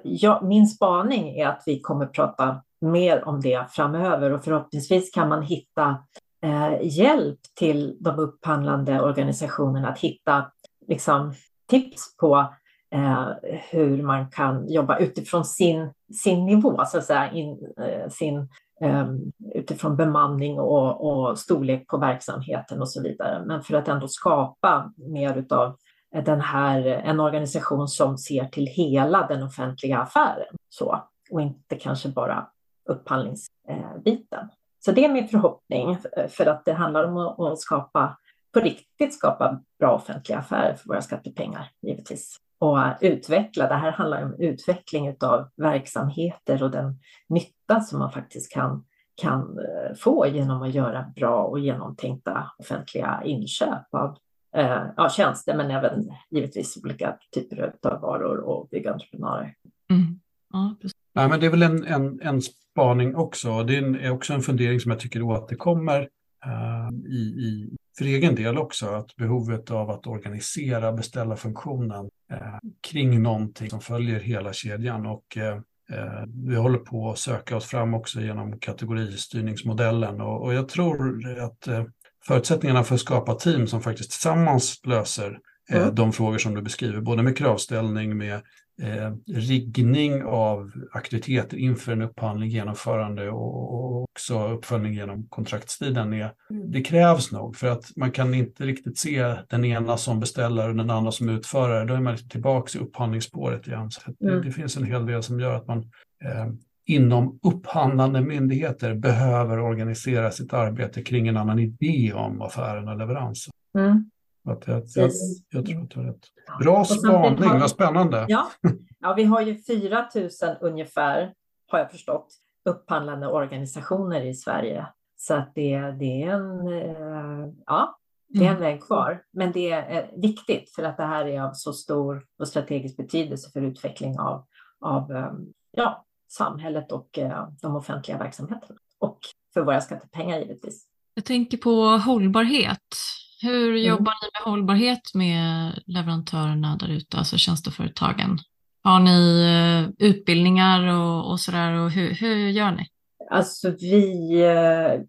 jag, min spaning är att vi kommer prata mer om det framöver och förhoppningsvis kan man hitta eh, hjälp till de upphandlande organisationerna att hitta liksom, tips på eh, hur man kan jobba utifrån sin, sin nivå, så att säga, in, eh, sin, eh, utifrån bemanning och, och storlek på verksamheten och så vidare. Men för att ändå skapa mer av den här, en organisation som ser till hela den offentliga affären så, och inte kanske bara upphandlingsbiten. Så det är min förhoppning, eh, för att det handlar om att skapa, på riktigt skapa bra offentliga affärer för våra skattepengar, givetvis. Och utveckla, det här handlar om utveckling av verksamheter och den nytta som man faktiskt kan, kan eh, få genom att göra bra och genomtänkta offentliga inköp av eh, ja, tjänster, men även givetvis olika typer av varor och byggentreprenörer. Mm. Ja, Nej, men det är väl en, en, en spaning också. Det är också en fundering som jag tycker återkommer i, i, för egen del också, att behovet av att organisera beställarfunktionen uh, kring någonting som följer hela kedjan. Och uh, vi håller på att söka oss fram också genom kategoristyrningsmodellen och, och jag tror att förutsättningarna för att skapa team som faktiskt tillsammans löser mm. de frågor som du beskriver, både med kravställning, med eh, riggning av aktiviteter inför en upphandling, genomförande och, och också uppföljning genom kontraktstiden. Är, mm. det krävs nog för att man kan inte riktigt se den ena som beställare och den andra som utförare. Då är man liksom tillbaka i upphandlingsspåret igen. Så det, mm. det, finns en hel del som gör att man eh, inom upphandlande myndigheter behöver organisera sitt arbete kring en annan idé om affären och leveransen. Mm. Att jag, jag, jag, tror att du har rätt. Bra spaning, vad spännande. Ja, ja, vi har ju 4 000 ungefär, har jag förstått, upphandlande organisationer i Sverige. Så att det, det är en, eh, ja, det är en mm. väg kvar. Men det är viktigt för att det här är av så stor och strategisk betydelse för utveckling av, av eh, ja, samhället och eh, de offentliga verksamheterna. Och för våra skattepengar givetvis. Jag tänker på hållbarhet. Hur mm. jobbar ni med hållbarhet med leverantörerna där ute, alltså tjänsteföretagen? Har ni eh, utbildningar och, och sådär och hur, hur gör ni? Alltså vi, eh,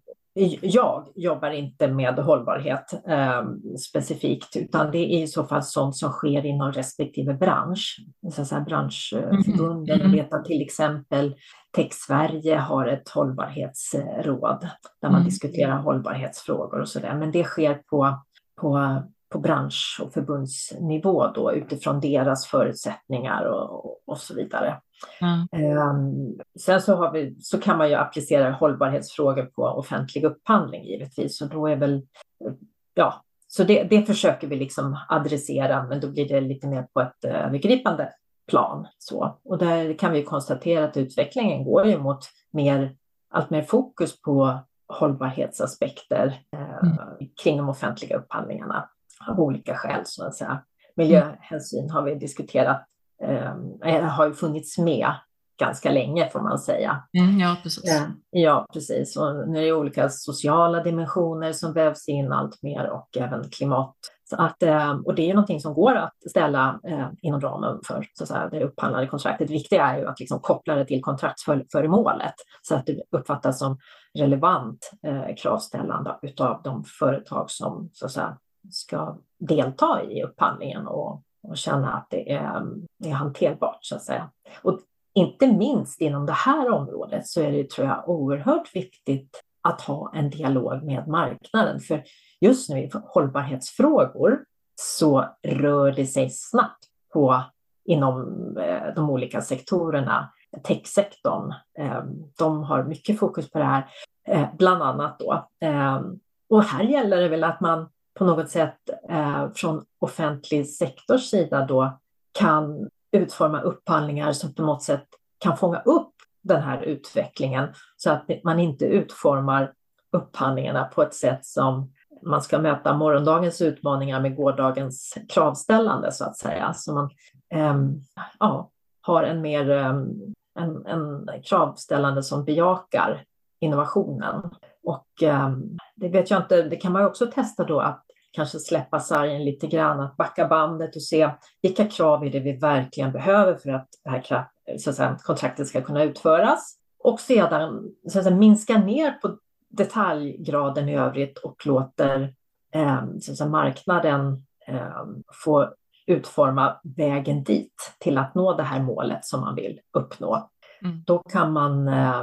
jag jobbar inte med hållbarhet eh, specifikt, utan det är i så fall sånt som sker inom respektive bransch. Så så branschförbunden, mm. jag vet att till exempel Tech Sverige har ett hållbarhetsråd där man mm. diskuterar hållbarhetsfrågor och så där. Men det sker på, på, på bransch och förbundsnivå då utifrån deras förutsättningar och, och så vidare. Mm. Um, sen så, har vi, så kan man ju applicera hållbarhetsfrågor på offentlig upphandling givetvis och då är väl, ja, så det, det försöker vi liksom adressera, men då blir det lite mer på ett övergripande plan. Så. Och där kan vi konstatera att utvecklingen går ju mot mer, allt mer fokus på hållbarhetsaspekter eh, mm. kring de offentliga upphandlingarna av olika skäl. Så att säga. Miljöhänsyn har vi diskuterat, eh, har ju funnits med ganska länge får man säga. Mm, ja, precis. Eh, ja, precis. Och nu är det olika sociala dimensioner som vävs in allt mer och även klimat så att, eh, och det är ju någonting som går att ställa inom ramen för så att säga, det upphandlade kontraktet. Det viktiga är ju att liksom koppla det till kontraktsföremålet så att det uppfattas som relevant eh, kravställande utav de företag som så att säga, ska delta i upphandlingen och, och känna att det är, är hanterbart så att säga. Och inte minst inom det här området så är det tror jag oerhört viktigt att ha en dialog med marknaden. För just nu i hållbarhetsfrågor så rör det sig snabbt på inom eh, de olika sektorerna. Techsektorn, ehm, de har mycket fokus på det här, eh, bland annat då. Ehm, och här gäller det väl att man på något sätt eh, från offentlig sektors sida då kan utforma upphandlingar som på något sätt kan fånga upp den här utvecklingen så att man inte utformar upphandlingarna på ett sätt som man ska möta morgondagens utmaningar med gårdagens kravställande så att säga. Så man ähm, ja, har en mer ähm, en, en kravställande som bejakar innovationen. Och ähm, det vet jag inte, det kan man ju också testa då att kanske släppa sargen lite grann, att backa bandet och se vilka krav är det vi verkligen behöver för att det här så att säga, kontraktet ska kunna utföras. Och sedan så att säga, minska ner på detaljgraden i övrigt och låter eh, så marknaden eh, få utforma vägen dit till att nå det här målet som man vill uppnå. Mm. Då kan man eh,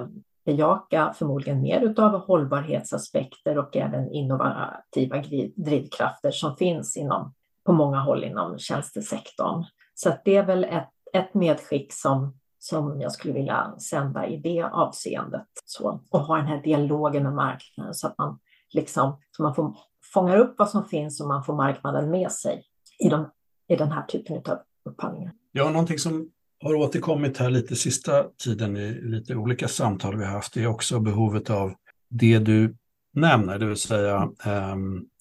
bejaka förmodligen mer av hållbarhetsaspekter och även innovativa drivkrafter som finns inom, på många håll inom tjänstesektorn. Så det är väl ett, ett medskick som som jag skulle vilja sända i det avseendet. Så, och ha den här dialogen med marknaden så att man, liksom, så man får, fångar upp vad som finns och man får marknaden med sig i, de, i den här typen av upphandlingar. Ja, någonting som har återkommit här lite sista tiden i lite olika samtal vi har haft är också behovet av det du nämner, det vill säga eh,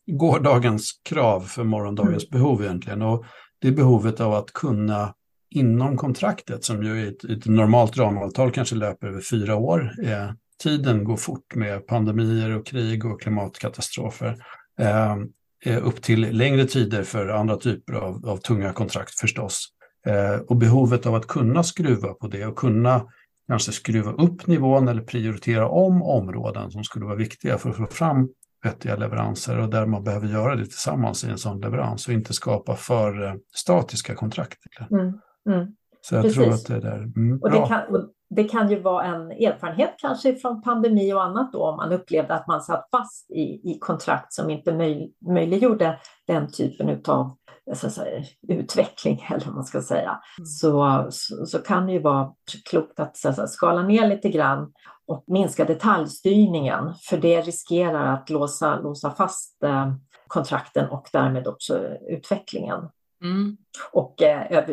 gårdagens krav för morgondagens mm. behov egentligen. Och det är behovet av att kunna inom kontraktet som ju i ett, ett, normalt ramavtal kanske löper över fyra år. Eh, tiden går fort med pandemier och krig och klimatkatastrofer. Eh, upp till längre tider för andra typer av, av tunga kontrakt förstås. Eh, och behovet av att kunna skruva på det och kunna kanske skruva upp nivån eller prioritera om områden som skulle vara viktiga för att få fram vettiga leveranser och där man behöver göra det tillsammans i en sån leverans och inte skapa för eh, statiska kontrakt. Mm. Mm. Så jag Precis. tror att det är där. Mm, och, det kan, och det kan ju vara en erfarenhet kanske från pandemi och annat då om man upplevde att man satt fast i, i kontrakt som inte möj, möjliggjorde den typen av säga, utveckling eller vad man ska säga. Mm. Så, så, så, kan det ju vara klokt att säga, skala ner lite grann och minska detaljstyrningen för det riskerar att låsa, låsa fast eh, kontrakten och därmed också utvecklingen. Mm. Och eh,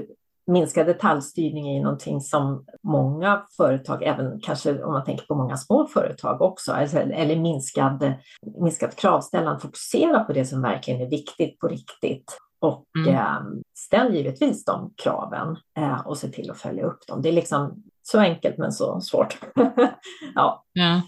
minskad detaljstyrning är någonting som många företag, även kanske om man tänker på många små företag också, alltså, eller minskad, minskad kravställan, fokusera på det som verkligen är viktigt på riktigt. Och mm. eh, ställ givetvis de kraven eh, och se till att följa upp dem. Det är liksom så enkelt men så svårt. ja. ja.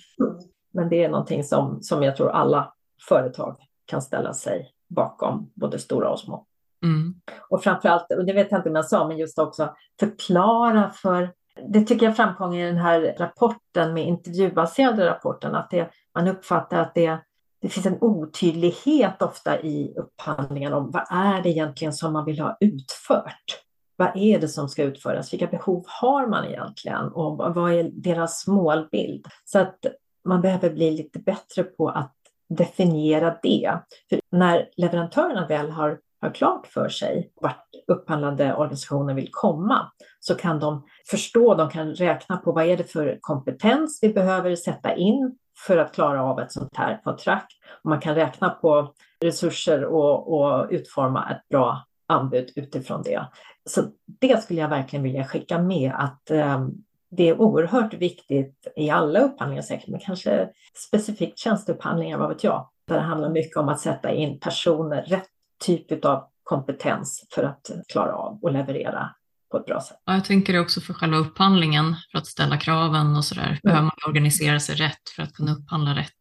Men det är någonting som, som jag tror alla företag kan ställa sig bakom, både stora och små. Mm. Och framförallt, och det vet jag inte om jag sa, men just också förklara för det tycker jag framkom i den här rapporten med intervjubaserade rapporten, att det, man uppfattar att det, det finns en otydlighet ofta i upphandlingen om vad är det egentligen som man vill ha utfört? Vad är det som ska utföras? Vilka behov har man egentligen? Och vad är deras målbild? Så att man behöver bli lite bättre på att definiera det. För när leverantörerna väl har, har klart för sig vart upphandlande organisationer vill komma så kan de förstå, de kan räkna på vad är det för kompetens vi behöver sätta in för att klara av ett sånt här kontrakt. Man kan räkna på resurser och, och utforma ett bra anbud utifrån det. Så det skulle jag verkligen vilja skicka med att eh, det är oerhört viktigt i alla upphandlingar säkert, men kanske specifikt tjänsteupphandlingar, vad vet jag, där det handlar mycket om att sätta in personer, rätt typ av kompetens för att klara av och leverera på ett bra sätt. Ja, jag tänker det också för själva upphandlingen, för att ställa kraven och sådär. Mm. Behöver man organisera sig rätt för att kunna upphandla rätt?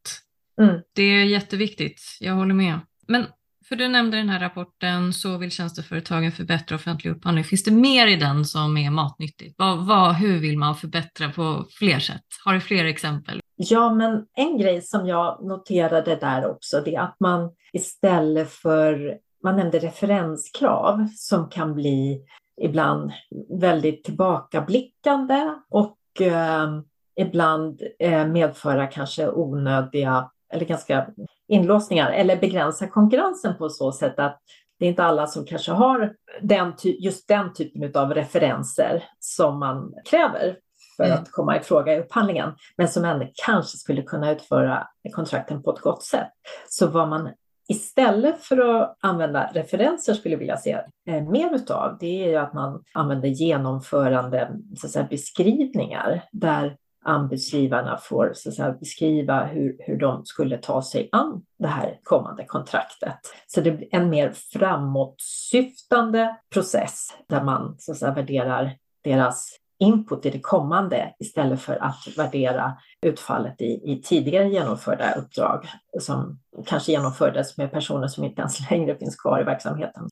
Mm. Det är jätteviktigt, jag håller med. Men för du nämnde den här rapporten, så vill tjänsteföretagen förbättra offentlig upphandling. Finns det mer i den som är matnyttigt? Vad, vad, hur vill man förbättra på fler sätt? Har du fler exempel? Ja, men en grej som jag noterade där också, det är att man istället för, man nämnde referenskrav som kan bli ibland väldigt tillbakablickande och eh, ibland eh, medföra kanske onödiga eller ganska inlåsningar eller begränsa konkurrensen på så sätt att det är inte alla som kanske har den, just den typen av referenser som man kräver för mm. att komma i fråga i upphandlingen, men som ändå kanske skulle kunna utföra kontrakten på ett gott sätt. Så vad man istället för att använda referenser skulle vilja se eh, mer utav, det är ju att man använder genomförande så att säga, beskrivningar där anbudsgivarna får så att säga, beskriva hur, hur de skulle ta sig an det här kommande kontraktet. Så det blir en mer framåtsyftande process där man så att säga, värderar deras input i det kommande istället för att värdera utfallet i, i tidigare genomförda uppdrag som kanske genomfördes med personer som inte ens längre finns kvar i verksamheten.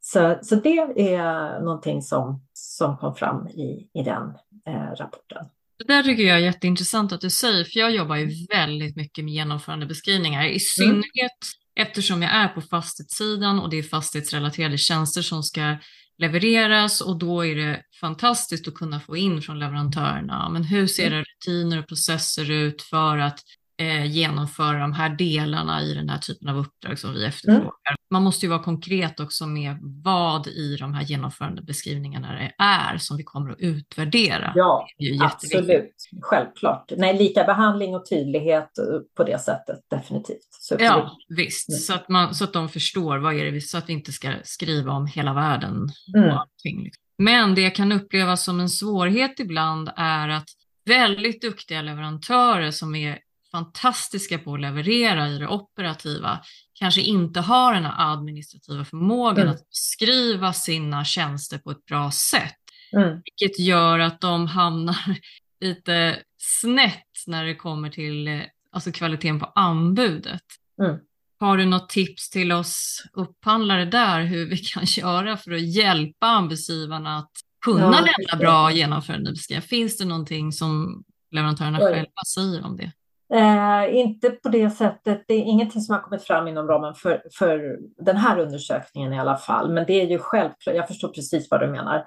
Så, så det är någonting som, som kom fram i, i den eh, rapporten. Det där tycker jag är jätteintressant att du säger, för jag jobbar ju väldigt mycket med genomförandebeskrivningar, i mm. synnerhet mm. eftersom jag är på fastighetssidan och det är fastighetsrelaterade tjänster som ska levereras och då är det fantastiskt att kunna få in från leverantörerna, men hur ser mm. rutiner och processer ut för att eh, genomföra de här delarna i den här typen av uppdrag som vi mm. efterfrågar. Man måste ju vara konkret också med vad i de här genomförandebeskrivningarna det är som vi kommer att utvärdera. Ja, absolut. Självklart. Nej, lika behandling och tydlighet på det sättet, definitivt. Så ja, visst. Mm. Så, att man, så att de förstår vad är det, så att vi inte ska skriva om hela världen. Mm. allting. Liksom. Men det jag kan uppleva som en svårighet ibland är att väldigt duktiga leverantörer som är fantastiska på att leverera i det operativa kanske inte har den administrativa förmågan mm. att beskriva sina tjänster på ett bra sätt. Mm. Vilket gör att de hamnar lite snett när det kommer till alltså kvaliteten på anbudet. Mm. Har du något tips till oss upphandlare där hur vi kan göra för att hjälpa anbudsgivarna att kunna ja, lämna bra genomförande beskrivningar? Finns det någonting som leverantörerna Oj. själva säger om det? Eh, inte på det sättet, det är ingenting som har kommit fram inom ramen för, för den här undersökningen i alla fall, men det är ju självklart, jag förstår precis vad du menar.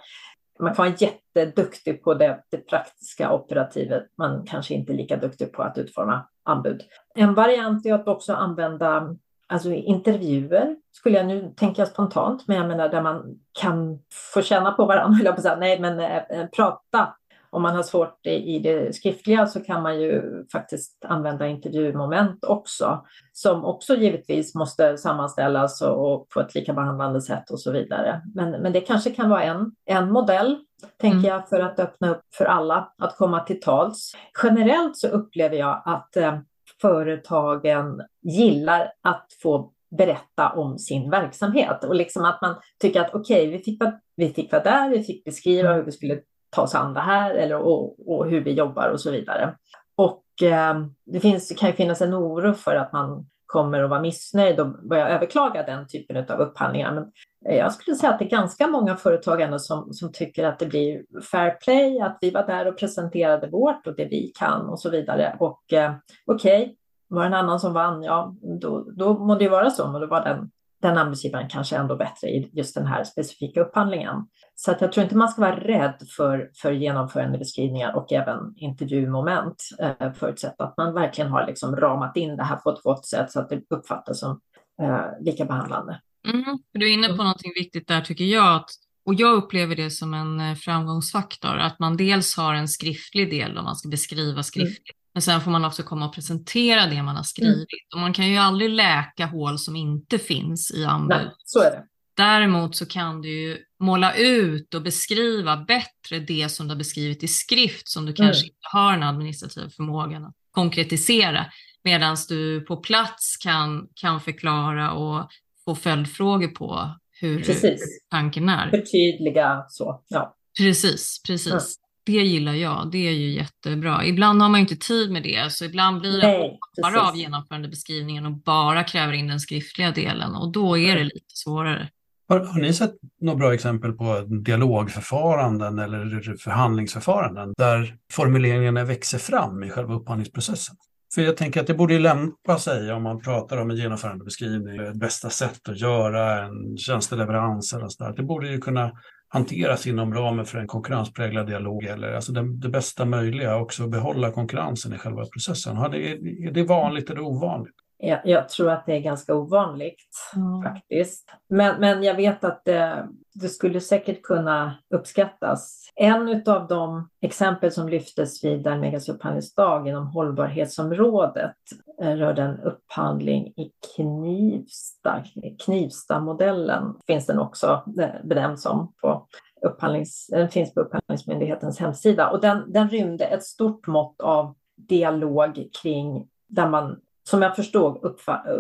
Man kan vara jätteduktig på det, det praktiska operativet, man kanske inte är lika duktig på att utforma anbud. En variant är att också använda alltså intervjuer, skulle jag nu tänka spontant, men jag menar där man kan få känna på varandra, jag på säga, nej men eh, eh prata om man har svårt i det skriftliga så kan man ju faktiskt använda intervjumoment också, som också givetvis måste sammanställas och, på ett likabehandlande sätt och så vidare. Men, men det kanske kan vara en, en modell, tänker mm. jag, för att öppna upp för alla att komma till tals. Generellt så upplever jag att eh, företagen gillar att få berätta om sin verksamhet och liksom att man tycker att okej, okay, vi, fick, vi fick vara där, vi fick beskriva hur vi skulle ta oss an det här eller, och, och hur vi jobbar och så vidare. Och eh, det finns, kan ju finnas en oro för att man kommer att vara missnöjd och börja överklaga den typen av upphandlingar. Men eh, jag skulle säga att det är ganska många företag ändå som, som tycker att det blir fair play, att vi var där och presenterade vårt och det vi kan och så vidare. Och eh, okej, okay, var det en annan som vann, ja, då, då må det ju vara så, men då var den, den anbudsgivaren kanske ändå bättre i just den här specifika upphandlingen. Så att jag tror inte man ska vara rädd för, för genomförande beskrivningar och även intervjumoment, eh, förutsatt att man verkligen har liksom ramat in det här på ett gott sätt så att det uppfattas som eh, lika behandlande. Mm, du är inne på mm. någonting viktigt där tycker jag, att, och jag upplever det som en eh, framgångsfaktor, att man dels har en skriftlig del om man ska beskriva skriftligt, men sen får man också komma och presentera det man har mm. skrivit. Mm. Och man kan ju aldrig läka hål som inte finns i anbud. Nej, så är det. Däremot så kan du ju måla ut och beskriva bättre det som du har beskrivit i skrift som du kanske mm. inte har den administrativa förmågan att konkretisera. Medan du på plats kan, kan förklara och få följdfrågor på hur precis. tanken är. Förtydliga så, ja. Precis, precis. Det gillar jag, det är ju jättebra. Ibland har man inte tid med det, så ibland blir det bara av genomförandebeskrivningen och bara kräver in den skriftliga delen och då är det lite svårare. Har, har ni sett några bra exempel på dialogförfaranden eller förhandlingsförfaranden där formuleringarna växer fram i själva upphandlingsprocessen? För jag tänker att det borde lämpa sig om man pratar om en genomförandebeskrivning, ett bästa sätt att göra en tjänsteleverans eller sådär. Det borde ju kunna hanteras inom ramen för en konkurrenspräglad dialog eller alltså det, det bästa möjliga också behålla konkurrensen i själva processen. Är det, är det vanligt eller ovanligt? Jag, jag, tror att det är ganska ovanligt mm. faktiskt. Men, men jag vet att det, det, skulle säkert kunna uppskattas. En av de exempel som lyftes vid Almegas upphandlingsdag inom hållbarhetsområdet eh, rörde en upphandling i Knivsta. Knivsta-modellen finns den också eh, benämnd som på upphandlings, den finns på Upphandlingsmyndighetens hemsida och den, den rymde ett stort mått av dialog kring där man som jag förstod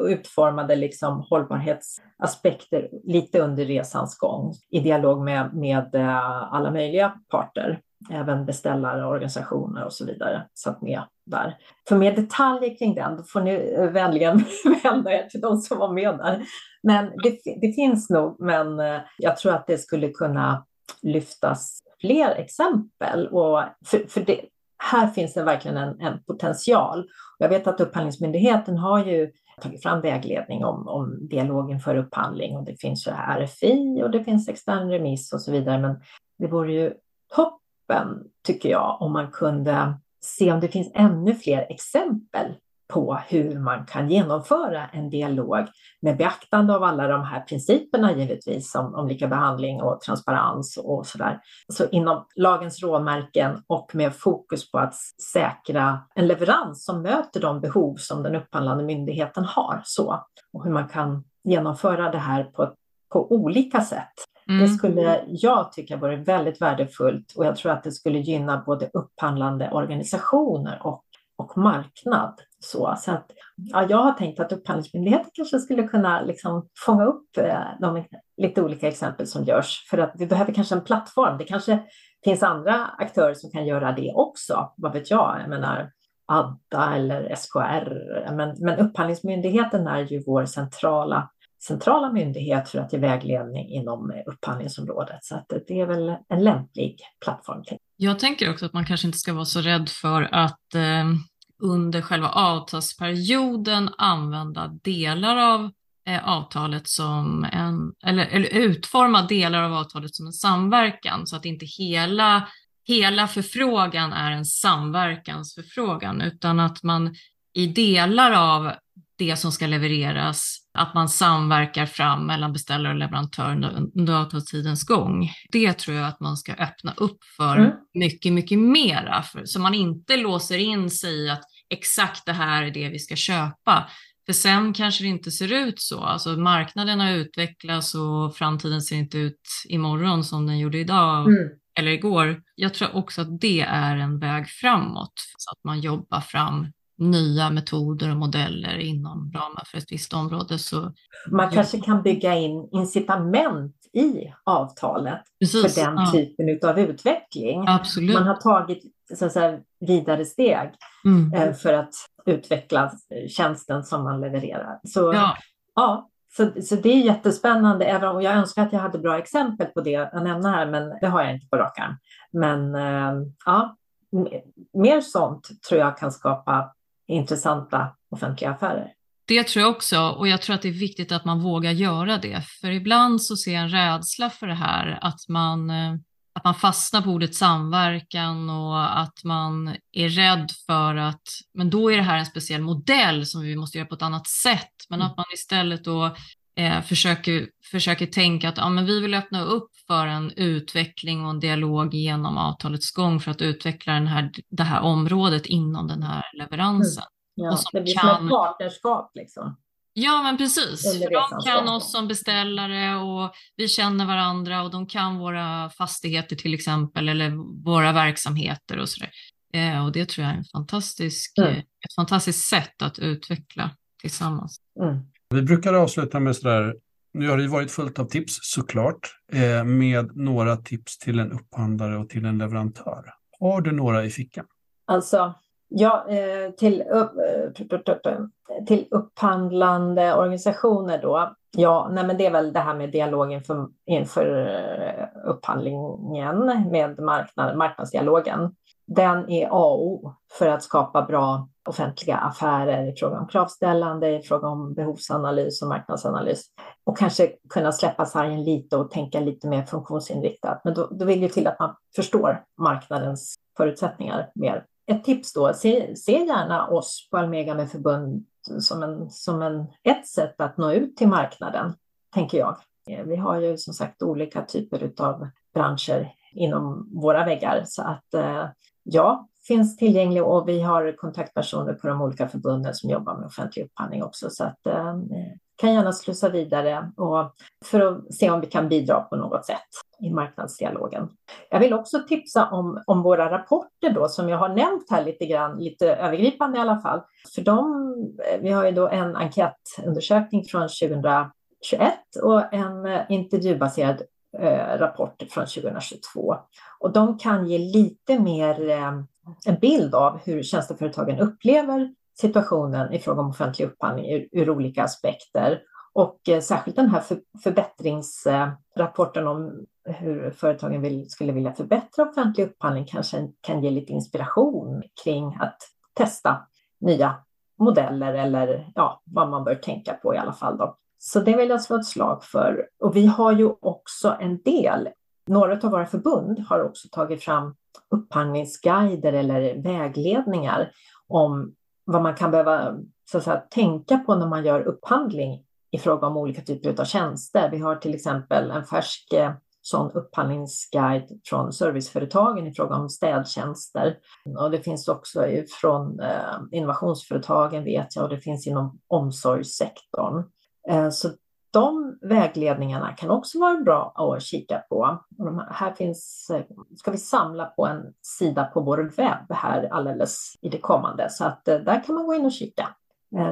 utformade liksom hållbarhetsaspekter lite under resans gång i dialog med, med eh, alla möjliga parter, även beställare, organisationer och så vidare satt med där. För mer detaljer kring den, då får ni eh, vänligen vända er till de som var med där. Men det, det finns nog, men eh, jag tror att det skulle kunna lyftas fler exempel. Och för, för det, här finns det verkligen en, en potential. Jag vet att Upphandlingsmyndigheten har ju tagit fram vägledning om, om dialogen för upphandling och det finns ju RFI och det finns extern remiss och så vidare. Men det vore ju toppen, tycker jag, om man kunde se om det finns ännu fler exempel på hur man kan genomföra en dialog med beaktande av alla de här principerna givetvis om, om lika behandling och transparens och så där. Så inom lagens råmärken och med fokus på att säkra en leverans som möter de behov som den upphandlande myndigheten har. Så, och hur man kan genomföra det här på, på olika sätt. Mm. Det skulle jag tycka vore väldigt värdefullt och jag tror att det skulle gynna både upphandlande organisationer och och marknad. Så, så att, ja, jag har tänkt att Upphandlingsmyndigheten kanske skulle kunna liksom fånga upp eh, de lite olika exempel som görs för att vi behöver kanske en plattform. Det kanske finns andra aktörer som kan göra det också. Vad vet jag? Jag menar Adda eller SKR. Men, men Upphandlingsmyndigheten är ju vår centrala centrala myndighet för att ge vägledning inom upphandlingsområdet. Så att det är väl en lämplig plattform. Jag tänker också att man kanske inte ska vara så rädd för att eh, under själva avtalsperioden använda delar av eh, avtalet som en, eller, eller utforma delar av avtalet som en samverkan så att inte hela, hela förfrågan är en samverkansförfrågan utan att man i delar av det som ska levereras, att man samverkar fram mellan beställare och leverantör under avtalstidens gång. Det tror jag att man ska öppna upp för mm. mycket, mycket mera, för, så man inte låser in sig i att exakt det här är det vi ska köpa. För sen kanske det inte ser ut så. Alltså marknaden har utvecklats och framtiden ser inte ut imorgon som den gjorde idag mm. eller igår. Jag tror också att det är en väg framåt, så att man jobbar fram nya metoder och modeller inom ramen för ett visst område. Så man kanske kan bygga in incitament i avtalet Precis, för den ja. typen av utveckling. Absolut. Man har tagit så att säga, vidare steg mm. Eh, för att utveckla tjänsten som man levererar. Så, ja. ja så, så det är jättespännande, även om jag önskar att jag hade bra exempel på det att nämna här, men det har jag inte på rak arm. Men eh, ja, mer sånt tror jag kan skapa intressanta offentliga affärer. Det tror jag också och jag tror att det är viktigt att man vågar göra det. För ibland så ser jag en rädsla för det här att man, eh, att man fastnar på ordet samverkan och att man är rädd för att men då är det här en speciell modell som vi måste göra på ett annat sätt. Men att man istället då eh, försöker, försöker tänka att ja, men vi vill öppna upp för en utveckling och en dialog genom avtalets gång för att utveckla den här, det här området inom den här leveransen. Mm. Ja, det blir kan... som ett partnerskap liksom. Ja, men precis. För de kan oss som beställare och vi känner varandra och de kan våra fastigheter till exempel eller våra verksamheter och sådär. Eh, och det tror jag är en fantastisk, mm. ett fantastiskt sätt att utveckla tillsammans. Mm. Vi brukar avsluta med sådär, nu har det varit fullt av tips såklart, eh, med några tips till en upphandlare och till en leverantör. Har du några i fickan? Alltså, ja, eh, till, upp, eh, till upphandlande organisationer då. Ja, nej men det är väl det här med dialogen inför, inför upphandlingen med marknad, marknadsdialogen. Den är A och O för att skapa bra offentliga affärer i fråga om kravställande, i fråga om behovsanalys och marknadsanalys. Och kanske kunna släppa sargen lite och tänka lite mer funktionsinriktat. Men då, då vill det till att man förstår marknadens förutsättningar mer. Ett tips då, se, se gärna oss på Almega med förbund som, en, som en, ett sätt att nå ut till marknaden, tänker jag. Vi har ju som sagt olika typer av branscher inom våra väggar så att eh, ja, finns tillgänglig och vi har kontaktpersoner på de olika förbunden som jobbar med offentlig upphandling också. Så att eh, kan gärna slussa vidare och för att se om vi kan bidra på något sätt i marknadsdialogen. Jag vill också tipsa om, om våra rapporter då som jag har nämnt här lite grann, lite övergripande i alla fall. För de, vi har ju då en enkätundersökning från 2021 och en intervjubaserad eh, rapport från 2022. Och de kan ge lite mer eh, en bild av hur tjänsteföretagen upplever situationen i fråga om offentlig upphandling ur, ur olika aspekter. Och eh, särskilt den här för, förbättringsrapporten om hur företagen vill, skulle vilja förbättra offentlig upphandling kanske kan ge lite inspiration kring att testa nya modeller eller ja, vad man bör tänka på i alla fall. Då. Så det vill jag slå ett slag för. Och vi har ju också en del, några av våra förbund har också tagit fram upphandlingsguider eller vägledningar om vad man kan behöva så att säga, tänka på när man gör upphandling i fråga om olika typer av tjänster. Vi har till exempel en färsk eh, sån upphandlingsguide från serviceföretagen i fråga om städtjänster. Och det finns också från eh, innovationsföretagen vet jag och det finns inom omsorgssektorn. Eh, så de vägledningarna kan också vara bra att kika på. De här finns, eh, ska vi samla på en sida på vår webb här alldeles i det kommande, så att eh, där kan man gå in och kika.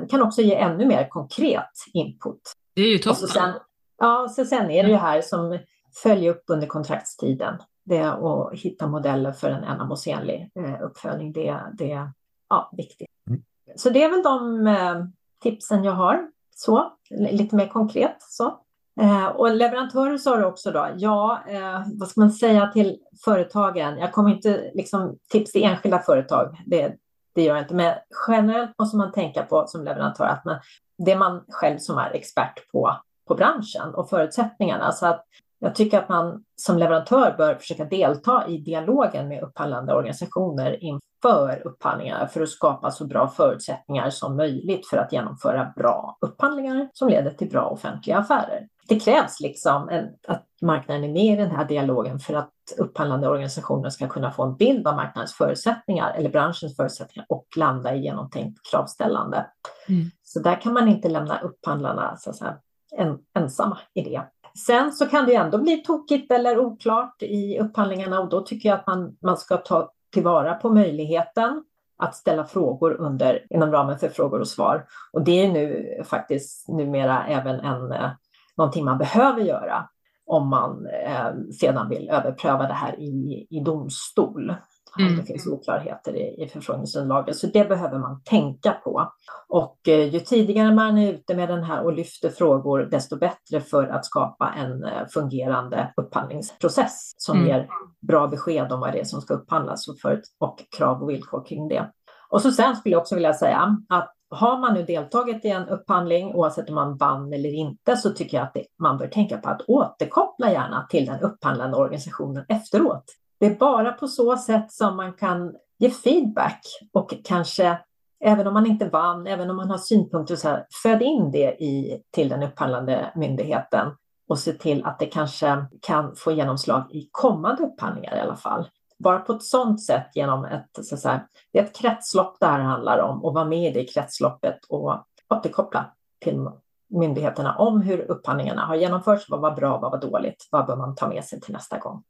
Det kan också ge ännu mer konkret input. Det är ju toppen. Sen, ja, så sen är det ju här som följer upp under kontraktstiden. Det att hitta modeller för en ändamålsenlig uppföljning. Det, det är ja, viktigt. Mm. Så det är väl de tipsen jag har så, lite mer konkret. Så. Eh, och leverantörer sa du också då, ja, eh, vad ska man säga till företagen? Jag kommer inte liksom tips till enskilda företag, det, det gör jag inte, men generellt måste man tänka på som leverantör att man, det är man själv som är expert på, på branschen och förutsättningarna. Så att jag tycker att man som leverantör bör försöka delta i dialogen med upphandlande organisationer inför upphandlingar för att skapa så bra förutsättningar som möjligt för att genomföra bra upphandlingar som leder till bra offentliga affärer. Det krävs liksom en, att marknaden är med i den här dialogen för att upphandlande organisationer ska kunna få en bild av marknadens förutsättningar eller branschens förutsättningar och landa i genomtänkt kravställande. Mm. Så där kan man inte lämna upphandlarna så att säga, en, ensamma i det. Sen så kan det ändå bli tokigt eller oklart i upphandlingarna och då tycker jag att man, man ska ta tillvara på möjligheten att ställa frågor under, inom ramen för frågor och svar. Och det är nu faktiskt numera även en, eh, någonting man behöver göra om man eh, sedan vill överpröva det här i, i domstol. Mm. Det finns oklarheter i, i förfrågningsunderlaget. Så det behöver man tänka på. Och eh, ju tidigare man är ute med den här och lyfter frågor, desto bättre för att skapa en eh, fungerande upphandlingsprocess som mm. ger bra besked om vad det är som ska upphandlas och, för, och krav och villkor kring det. Och så sen skulle jag också vilja säga att har man nu deltagit i en upphandling, oavsett om man vann eller inte, så tycker jag att det, man bör tänka på att återkoppla gärna till den upphandlande organisationen efteråt. Det är bara på så sätt som man kan ge feedback och kanske, även om man inte vann, även om man har synpunkter, så här, föd in det i, till den upphandlande myndigheten och se till att det kanske kan få genomslag i kommande upphandlingar i alla fall. Bara på ett sådant sätt genom ett, så att säga, det är ett kretslopp det här handlar om och vara med i det kretsloppet och återkoppla till myndigheterna om hur upphandlingarna har genomförts, vad var bra, vad var dåligt, vad bör man ta med sig till nästa gång.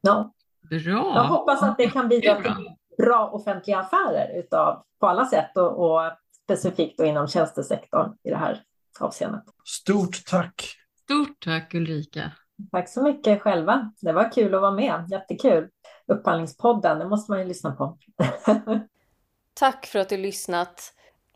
Ja. Bra. Jag hoppas att det kan bidra till bra offentliga affärer utav, på alla sätt och, och specifikt då inom tjänstesektorn i det här avseendet. Stort tack! Stort tack Ulrika! Tack så mycket själva. Det var kul att vara med. Jättekul. Upphandlingspodden, det måste man ju lyssna på. tack för att du lyssnat.